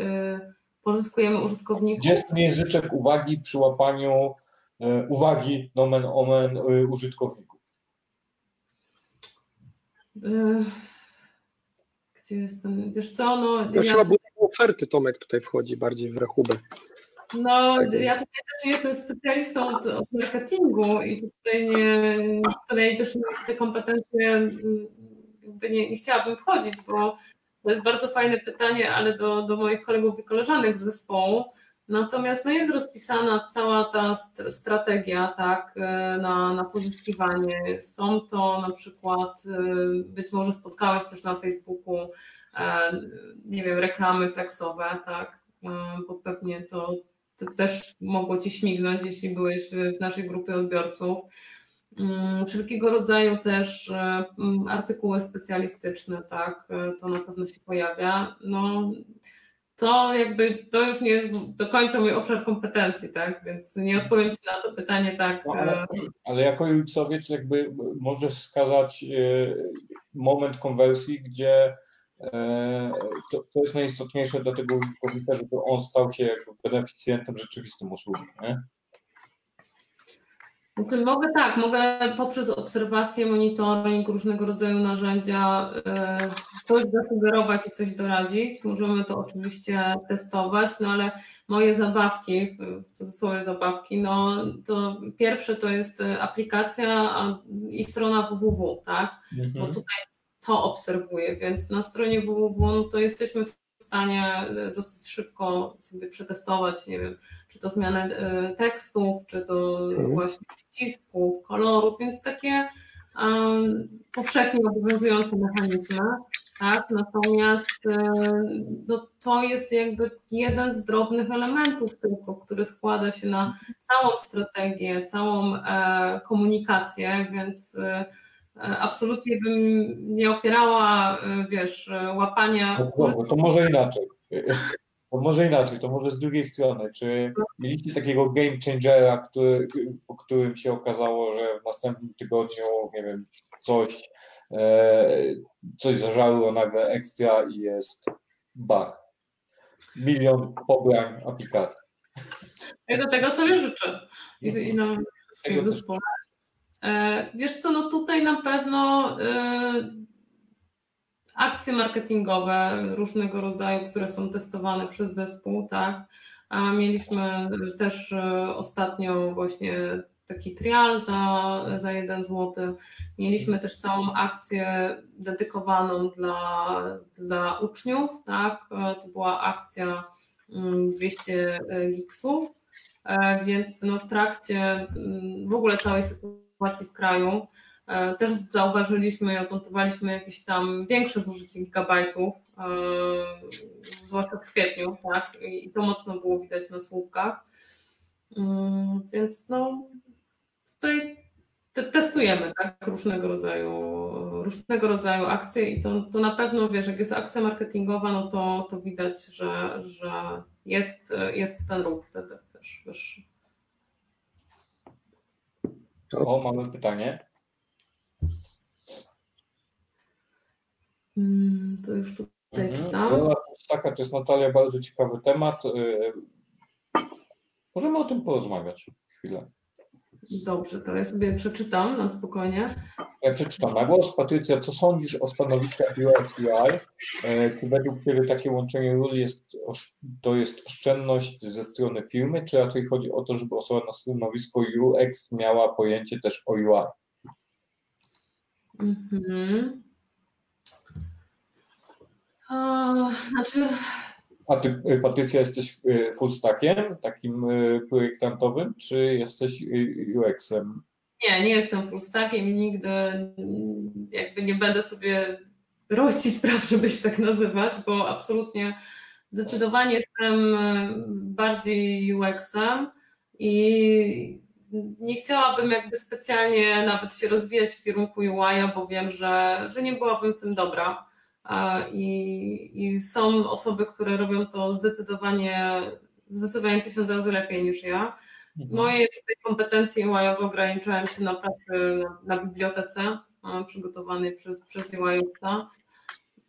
y, pozyskujemy użytkowników? Gdzie jest ten języczek uwagi przy łapaniu e, uwagi nomen omen e, użytkowników? Y, Gdzie jest ten, wiesz co, no To ja, oferty Tomek tutaj wchodzi bardziej w rachubę. No ja tutaj też nie jestem specjalistą od, od marketingu i tutaj nie, tutaj też mam te kompetencje, mm, nie, nie chciałabym wchodzić, bo to jest bardzo fajne pytanie, ale do, do moich kolegów i koleżanek z zespołu. Natomiast no jest rozpisana cała ta st- strategia tak, e, na, na pozyskiwanie. Są to na przykład, e, być może spotkałeś też na Facebooku, e, nie wiem, reklamy flexowe, tak, bo pewnie to też mogło Ci śmignąć, jeśli byłeś w, naszej grupie odbiorców. Mm, Wszelkiego rodzaju też e, artykuły specjalistyczne, tak, e, to na pewno się pojawia. No, to jakby to już nie jest do końca mój obszar kompetencji, tak? Więc nie odpowiem Ci na to pytanie tak. No, ale, e, ale jako UX-owiec jakby możesz wskazać moment konwersji, gdzie to, to jest najistotniejsze dla tego użytkownika, żeby on stał się jakby beneficjentem rzeczywistym usługi, nie? Mogę tak, mogę poprzez obserwację, monitoring, różnego rodzaju narzędzia e, coś zasugerować i coś doradzić. Możemy to oczywiście testować, no ale moje zabawki, w cudzysłowie zabawki, no to pierwsze to jest e, aplikacja i strona www, tak? bo Mhm. tutaj to obserwuję, więc na stronie www no to jesteśmy w stanie e, dosyć szybko sobie przetestować, nie wiem, czy to zmianę e, tekstów, czy to Mhm. właśnie przycisków, kolorów, więc takie um, powszechnie obowiązujące mechanizmy. Tak? Natomiast e, no, to jest jakby jeden z drobnych elementów tylko, który składa się na całą strategię, całą e, komunikację, więc e, absolutnie bym nie opierała, e, wiesz, e, łapania. No to może inaczej. To może inaczej, to może z drugiej strony. Czy mieliście takiego game changera, który, po którym się okazało, że w następnym tygodniu, nie wiem, coś, e, coś zażarło nagle ekstra i jest bach. Milion pobrań aplikacji. Ja do tego sobie życzę. I, i nam wszystkim. E, Wiesz co, no tutaj na pewno e, akcje marketingowe różnego rodzaju, które są testowane przez zespół, tak. A mieliśmy też e, ostatnio właśnie taki trial za, za 1 zł. Mieliśmy też całą akcję dedykowaną dla, dla uczniów, tak. E, To była akcja mm, 200 gigsów. E, Więc no w trakcie mm, w ogóle całej sytuacji w kraju e, też zauważyliśmy i odnotowaliśmy jakieś tam większe zużycie gigabajtów, e, zwłaszcza w kwietniu, tak? I to mocno było widać na słupkach. Mm, Więc no tutaj te- testujemy tak, różnego rodzaju różnego rodzaju akcje i to, to na pewno wiesz, jak jest akcja marketingowa, no to, to widać, że, że jest, jest ten ruch wtedy też wyższy. O, mamy pytanie. Mm, To już tutaj Mhm. czytam. Rola Taka to jest Natalia, bardzo ciekawy temat. Y, Możemy o tym porozmawiać chwilę. Dobrze, to ja sobie przeczytam na spokojnie. Ja przeczytam na głos. Patrycja, co sądzisz o stanowiskach UX UI? E, Czy według Ciebie takie łączenie ról jest, to jest oszczędność ze strony firmy, czy raczej chodzi o to, żeby osoba na stanowisku UX miała pojęcie też o UI? Mhm. A, Znaczy, A Ty, e, Patrycja, jesteś e, full stackiem, takim e, projektantowym, czy jesteś UX-em? nie, nie jestem full stackiem i nigdy jakby nie będę sobie rościć praw, żeby się tak nazywać, bo absolutnie zdecydowanie jestem bardziej UX-em i nie chciałabym jakby specjalnie nawet się rozwijać w kierunku UI, bo wiem, że, że nie byłabym w tym dobra. I, I są osoby, które robią to zdecydowanie, zdecydowanie tysiąc razy lepiej niż ja. Moje tutaj kompetencje UI-owe ograniczają się na pracy na, na bibliotece przygotowanej przez, przez UI-owca.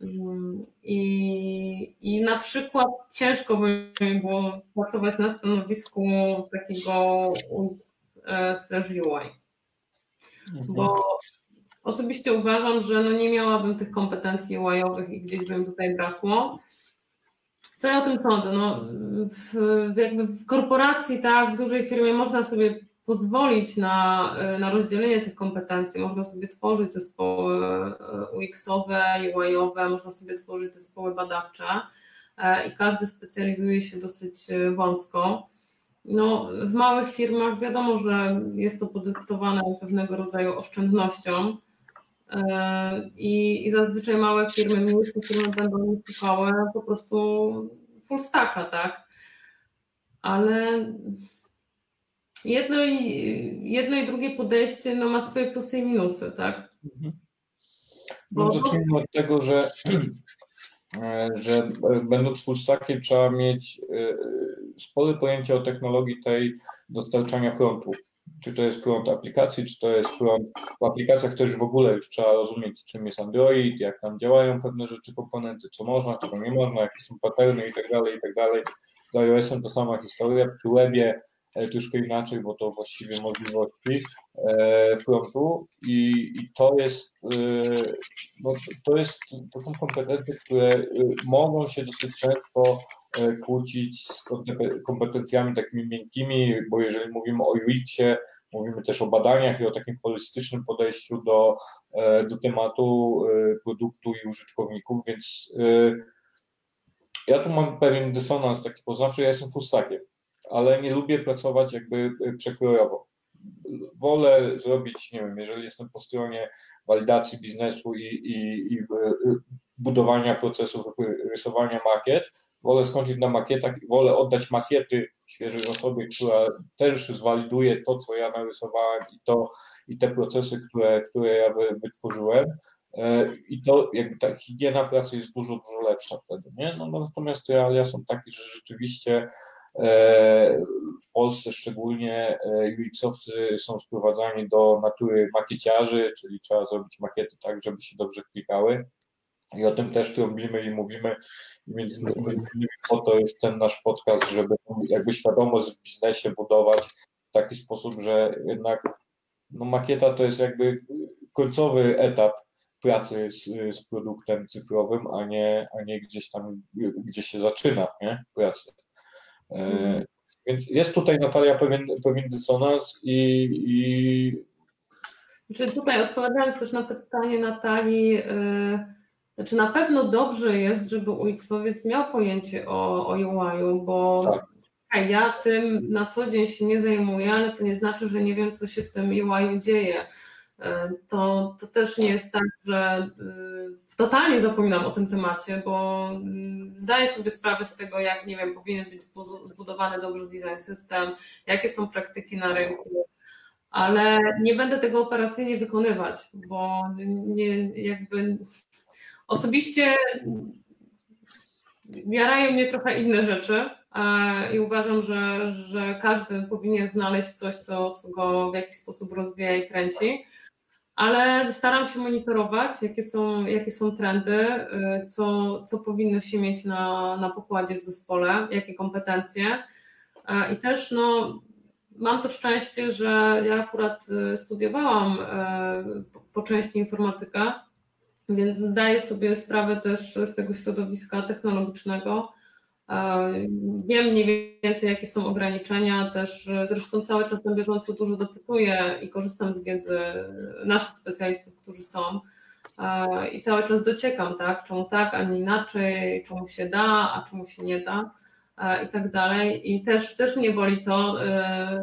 Mm, I, I na przykład ciężko by mi było pracować na stanowisku takiego e, slash UI, bo osobiście uważam, że no nie miałabym tych kompetencji UI-owych i gdzieś by mi tutaj brakło. Co ja o tym sądzę? No, w jakby w korporacji, tak, w dużej firmie można sobie pozwolić na, na rozdzielenie tych kompetencji. Można sobie tworzyć zespoły e, UX-owe, UI-owe, można sobie tworzyć zespoły badawcze e, i każdy specjalizuje się dosyć e, wąsko. No, w małych firmach wiadomo, że jest to podyktowane pewnego rodzaju oszczędnością i, i zazwyczaj małe firmy, mniejsze firmy będą szukały po prostu full stacka, tak? Ale jedno i, jedno i drugie podejście no, ma swoje plusy i minusy, tak? No, zacznijmy od tego, że, że będąc full stackiem trzeba mieć spore pojęcie o technologii tej dostarczania frontu. Czy to jest front aplikacji, czy to jest front. W aplikacjach też w ogóle już trzeba rozumieć, czym jest Android, jak tam działają pewne rzeczy, komponenty, co można, czego nie można, jakie są paterny i tak dalej, i tak dalej. Z iOS-em to sama historia. Przy webie troszkę inaczej, bo to właściwie możliwości frontu. I, i to jest no, to jest to są kompetencje, które mogą się dosyć często kłócić z kompetencjami takimi miękkimi, bo jeżeli mówimy o UX-ie, mówimy też o badaniach i o takim holistycznym podejściu do, do tematu produktu i użytkowników, więc ja tu mam pewien dysonans taki poznawczy, ja jestem fullstackiem, ale nie lubię pracować jakby przekrojowo. Wolę zrobić, nie wiem, jeżeli jestem po stronie walidacji biznesu i, i, i budowania procesów, rysowania makiet, wolę skończyć na makietach i wolę oddać makiety świeżej osobie, która też zwaliduje to, co ja narysowałem i, to, i te procesy, które, które ja wytworzyłem. I to jakby ta higiena pracy jest dużo, dużo lepsza wtedy, nie? No, natomiast realia są takie, że rzeczywiście w Polsce szczególnie UX-owcy są sprowadzani do natury makieciarzy, czyli trzeba zrobić makiety tak, żeby się dobrze klikały. I o tym też trąbimy i mówimy. I między innymi po to jest ten nasz podcast, żeby jakby świadomość w biznesie budować w taki sposób, że jednak no, makieta to jest jakby końcowy etap pracy z, z produktem cyfrowym, a nie, a nie gdzieś tam, gdzie się zaczyna nie? pracy. E, więc jest tutaj Natalia pewien, pewien dysonans i, i... Znaczy tutaj odpowiadając też na to pytanie Natalii, yy, znaczy na pewno dobrze jest, żeby UX-owiec miał pojęcie o, o UI-u, bo tak. ja tym na co dzień się nie zajmuję, ale to nie znaczy, że nie wiem, co się w tym UI dzieje. To, to też nie jest tak, że totalnie zapominam o tym temacie, bo zdaję sobie sprawę z tego, jak nie wiem, powinien być zbudowany dobrze design system, jakie są praktyki na rynku, ale nie będę tego operacyjnie wykonywać, bo nie, jakby osobiście jarają mnie trochę inne rzeczy i uważam, że, że każdy powinien znaleźć coś, co, co go w jakiś sposób rozwija i kręci ale staram się monitorować, jakie są, jakie są trendy, co, co powinno się mieć na, na pokładzie w zespole, jakie kompetencje. I też no, mam to szczęście, że ja akurat studiowałam po części informatykę, więc zdaję sobie sprawę też z tego środowiska technologicznego. Wiem mniej więcej, jakie są ograniczenia, też zresztą cały czas na bieżąco dużo dopytuję i korzystam z wiedzy naszych specjalistów, którzy są i cały czas dociekam, tak, czemu tak, a nie inaczej, czemu się da, a czemu się nie da i tak dalej. I też, też mnie boli to,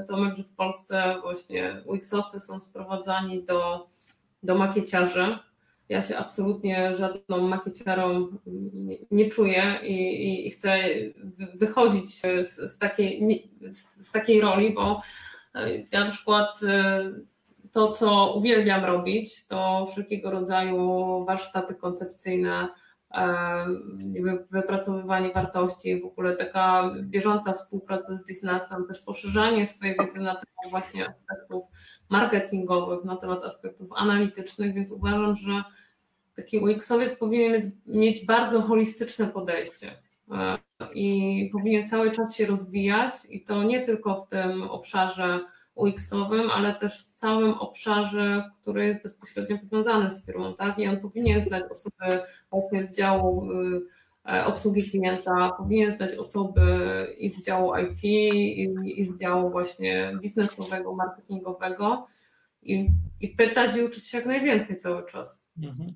Tomek, że w Polsce właśnie UX-owcy są sprowadzani do, do makieciarzy, ja się absolutnie żadną makieciarą nie, nie czuję i, i, chcę wychodzić z, z, takiej, z takiej roli, bo e, ja na przykład e, to, co uwielbiam robić, to wszelkiego rodzaju warsztaty koncepcyjne, e, wypracowywanie wartości, w ogóle taka bieżąca współpraca z biznesem, też poszerzanie swojej wiedzy na temat właśnie aspektów marketingowych, na temat aspektów analitycznych, więc uważam, że taki UX-owiec powinien mieć, mieć bardzo holistyczne podejście e, i powinien cały czas się rozwijać i to nie tylko w tym obszarze UX-owym, ale też w całym obszarze, który jest bezpośrednio powiązany z firmą, tak? I on powinien znać osoby właśnie z działu e, obsługi klienta, powinien znać osoby i z działu IT, i, i z działu właśnie biznesowego, marketingowego i, i pytać i uczyć się jak najwięcej cały czas. Mhm.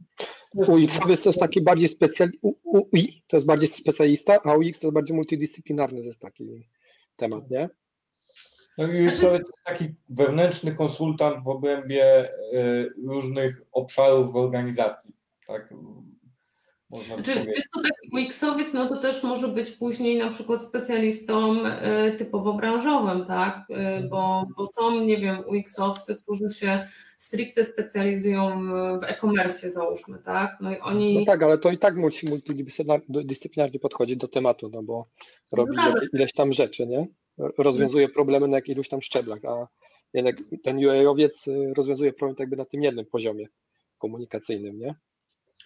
UX-owiec to jest taki bardziej specjalista, UI to jest bardziej specjalista, a UX to jest bardziej multidyscyplinarny, to jest taki temat, nie? No UX to jest taki wewnętrzny konsultant w obrębie y, różnych obszarów w organizacji. Tak? Można wiesz, to taki UX-owiec, no to też może być później na przykład specjalistą y, typowo branżowym, tak? Y, mhm. Bo, bo są, nie wiem, UX-owcy, którzy się stricte specjalizują w e-commerce, załóżmy, tak? No i oni. No tak, ale to i tak musi multidyscyplinarnie podchodzić do tematu, no bo robi no ileś tam rzeczy, nie? Rozwiązuje problemy na jakichś tam szczeblach, a jednak ten UI-owiec y, rozwiązuje problem jakby na tym jednym poziomie komunikacyjnym, nie?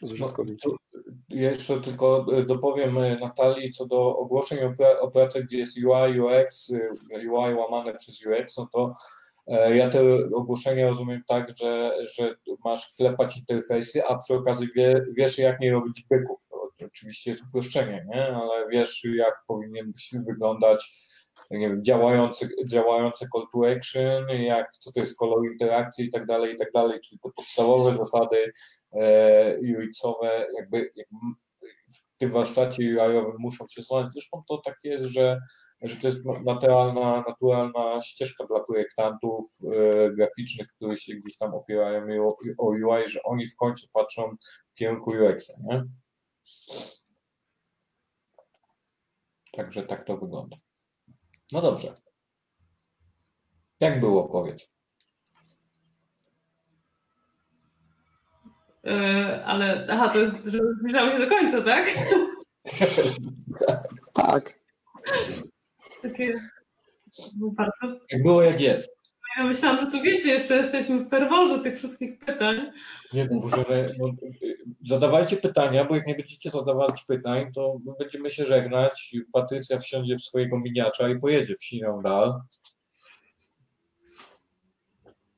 z użytkownikiem. Jeszcze tylko e, dopowiem e, Natalii co do ogłoszeń o pracę, gdzie jest UI, UX, e, UI łamane przez UX, no to ja te ogłoszenia rozumiem tak, że, że masz wklepać interfejsy, a przy okazji wie, wiesz, jak nie robić byków. To oczywiście jest uproszczenie, nie? ale wiesz, jak powinien wyglądać nie wiem, działające call to action, jak, co to jest kolor interakcji i tak dalej, i tak dalej, czyli te podstawowe zasady e, UX-owe jakby jak w tym warsztacie UI-owym muszą się znaleźć. Zresztą to tak jest, że, że to jest naturalna, naturalna ścieżka dla projektantów e, graficznych, którzy się gdzieś tam opierają o UI, że oni w końcu patrzą w kierunku UX-a, nie? Także tak to wygląda. No dobrze. Jak było, powiedz? Yy, ale, aha, to jest, że zbliżamy się do końca, tak? tak. Takie bardzo... Jak było, jak jest. Ja myślałam, że tu wiecie, jeszcze jesteśmy w ferworze tych wszystkich pytań. Nie, no, możemy, no, zadawajcie pytania, bo jak nie będziecie zadawać pytań, to będziemy się żegnać. Patrycja wsiądzie w swojego miniacza i pojedzie w siną dal.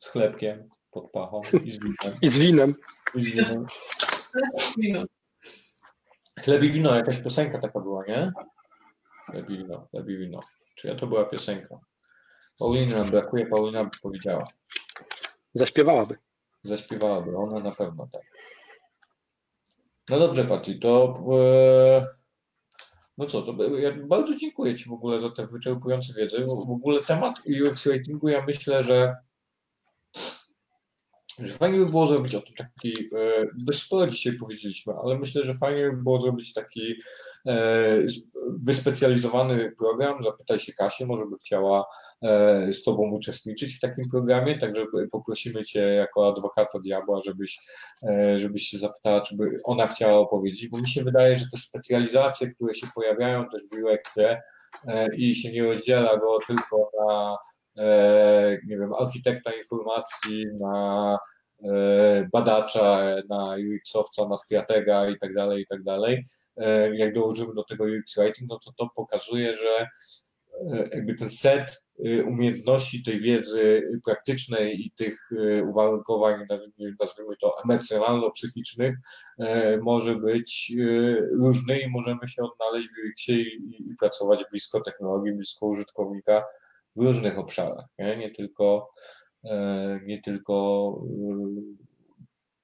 Z chlebkiem pod pachą i z winem. I z winem. I z winem. Chleb i wino, jakaś piosenka taka była, nie? Chleb i wino, chleb i wino. Czy ja to była piosenka? Pauliny nam brakuje, Paulina by powiedziała. Zaśpiewałaby. Zaśpiewałaby, ona na pewno tak. No dobrze, Pati, to e, no co, to ja bardzo dziękuję Ci w ogóle za tę wyczerpującą wiedzę. W ogóle temat UX ratingu, ja myślę, że że fajnie by było zrobić o to taki, e, dość sporo dzisiaj powiedzieliśmy, ale myślę, że fajnie by było zrobić taki e, wyspecjalizowany program. Zapytaj się Kasię, może by chciała e, z Tobą uczestniczyć w takim programie, także poprosimy Cię jako adwokata diabła, żebyś, żebyś się zapytała, czy by ona chciała opowiedzieć, bo mi się wydaje, że te specjalizacje, które się pojawiają też w UX i się nie rozdziela go tylko na E, nie wiem, architekta informacji, na e, badacza, na UX-owca, na stratega i tak dalej, i tak dalej. E, jak dołożymy do tego UX writing, no to to pokazuje, że e, jakby ten set e, umiejętności, tej wiedzy praktycznej i tych e, uwarunkowań, nazwijmy to emocjonalno-psychicznych, może być różny i możemy się odnaleźć w UX-ie i, i pracować blisko technologii, blisko użytkownika w różnych obszarach, nie, nie tylko nie tylko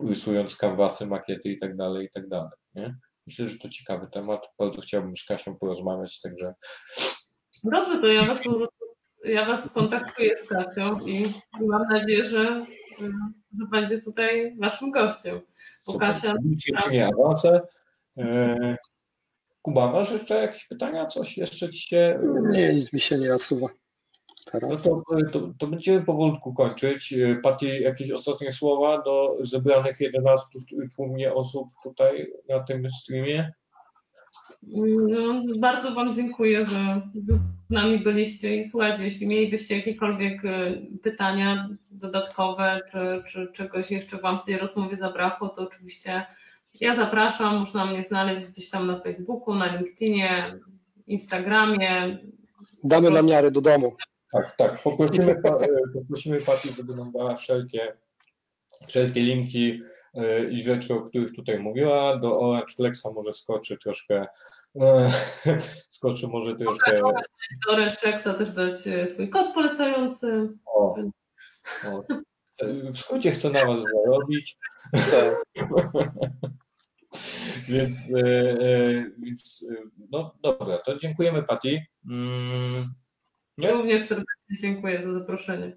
rysując kanwasy, makiety i tak dalej, i tak dalej. Nie? Myślę, że to ciekawy temat. Bardzo chciałbym z Kasią porozmawiać, także. Dobrze, to ja was, ja was skontaktuję z Kasią i mam nadzieję, że, że będzie tutaj waszym gościem. Bo Super. Kasia. Czy nie awans? E, Kuba, masz jeszcze jakieś pytania? Coś jeszcze ci się. Nie, nic mi się nie nasuwa. No Teraz. to, to, to będziemy powolutku kończyć. Pati, jakieś ostatnie słowa do zebranych 11 tłumnie osób tutaj na tym streamie? No, bardzo Wam dziękuję, że z nami byliście i słuchajcie, jeśli mielibyście jakiekolwiek e, pytania dodatkowe, czy, czy czegoś jeszcze Wam w tej rozmowie zabrakło, to oczywiście ja zapraszam, można mnie znaleźć gdzieś tam na Facebooku, na LinkedInie, Instagramie. Damy namiary do domu. Tak, tak. Poprosimy, e, poprosimy Pati, żeby nam dała wszelkie, wszelkie linki e, i rzeczy, o których tutaj mówiła. Do Orange Flexa może skoczy troszkę, e, skoczy może troszkę. Do Reflexa też dać swój kod polecający. O, o. W skrócie chcę na Was zarobić. Tak. więc, e, e, więc no dobra, to dziękujemy Pati. Nie? Również serdecznie dziękuję za zaproszenie.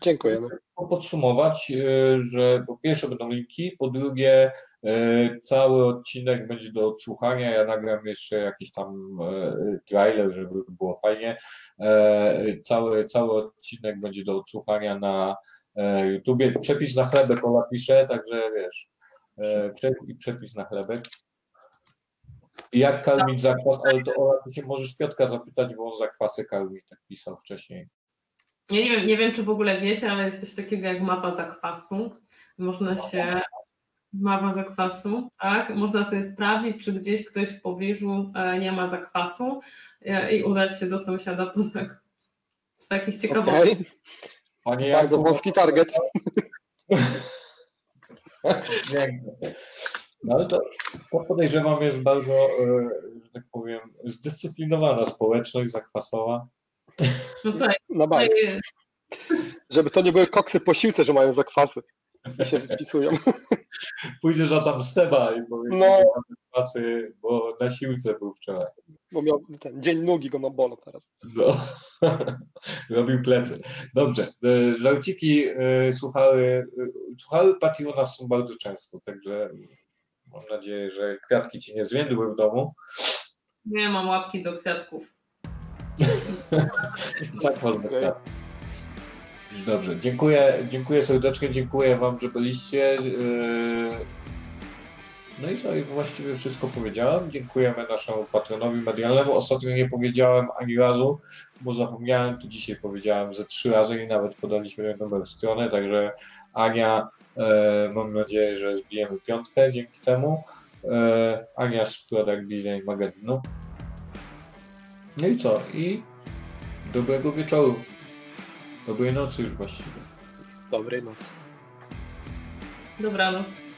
Dziękujemy. podsumować, e, że po pierwsze będą linki, po drugie e, cały odcinek będzie do odsłuchania. Ja nagram jeszcze jakiś tam e, trailer, żeby było fajnie. Cały, cały odcinek będzie do odsłuchania na e, YouTubie. Przepis na chlebek Ola pisze, także wiesz, przepis na chlebek. Jak karmić zakwas, ale to Ola, ty się możesz Piotka zapytać, bo on zakwasy karmi, tak pisał wcześniej. Ja nie wiem, nie wiem, czy w ogóle wiecie, ale jest coś takiego jak mapa zakwasu. Można się. Mapa zakwasu, tak? Można sobie sprawdzić, czy gdzieś ktoś w pobliżu e, nie ma zakwasu e, i udać się do sąsiada po zakwas. Z takich ciekawostek. Okej. Panie Bardzo wąski target. Piękne. No ale to, to podejrzewam jest bardzo, e, że tak powiem, zdyscyplinowana społeczność zakwasowa. No słuchaj, Na bank. tutaj, Żeby to nie były koksy po siłce, że mają zakwasy. I się spisują. Pójdziesz za tam Seba i powiesz, No. że ma zakwasy, bo na siłce był wczoraj. Bo miał ten dzień nogi go na bolo teraz. No. Robił plecy. Dobrze. e, Żarciki e, słuchały, e, słuchały Pati u nas są bardzo często, także mam nadzieję, że kwiatki ci nie zwiędły w domu. nie mam łapki do kwiatków. Zakwas do kwiatków. Dobrze, dziękuję, dziękuję serdecznie, dziękuję Wam, że byliście. Yy, No i co, i właściwie wszystko powiedziałem. Dziękujemy naszemu patronowi medialnemu. Ostatnio nie powiedziałem ani razu, bo zapomniałem, to dzisiaj powiedziałem ze trzy razy i nawet podaliśmy numer strony, także Ania, mam nadzieję, że zbijemy piątkę dzięki temu. E, Ania z Product Design magazynu. No i co? I dobrego wieczoru. Dobrej nocy już właściwie. Dobrej nocy. Dobranoc.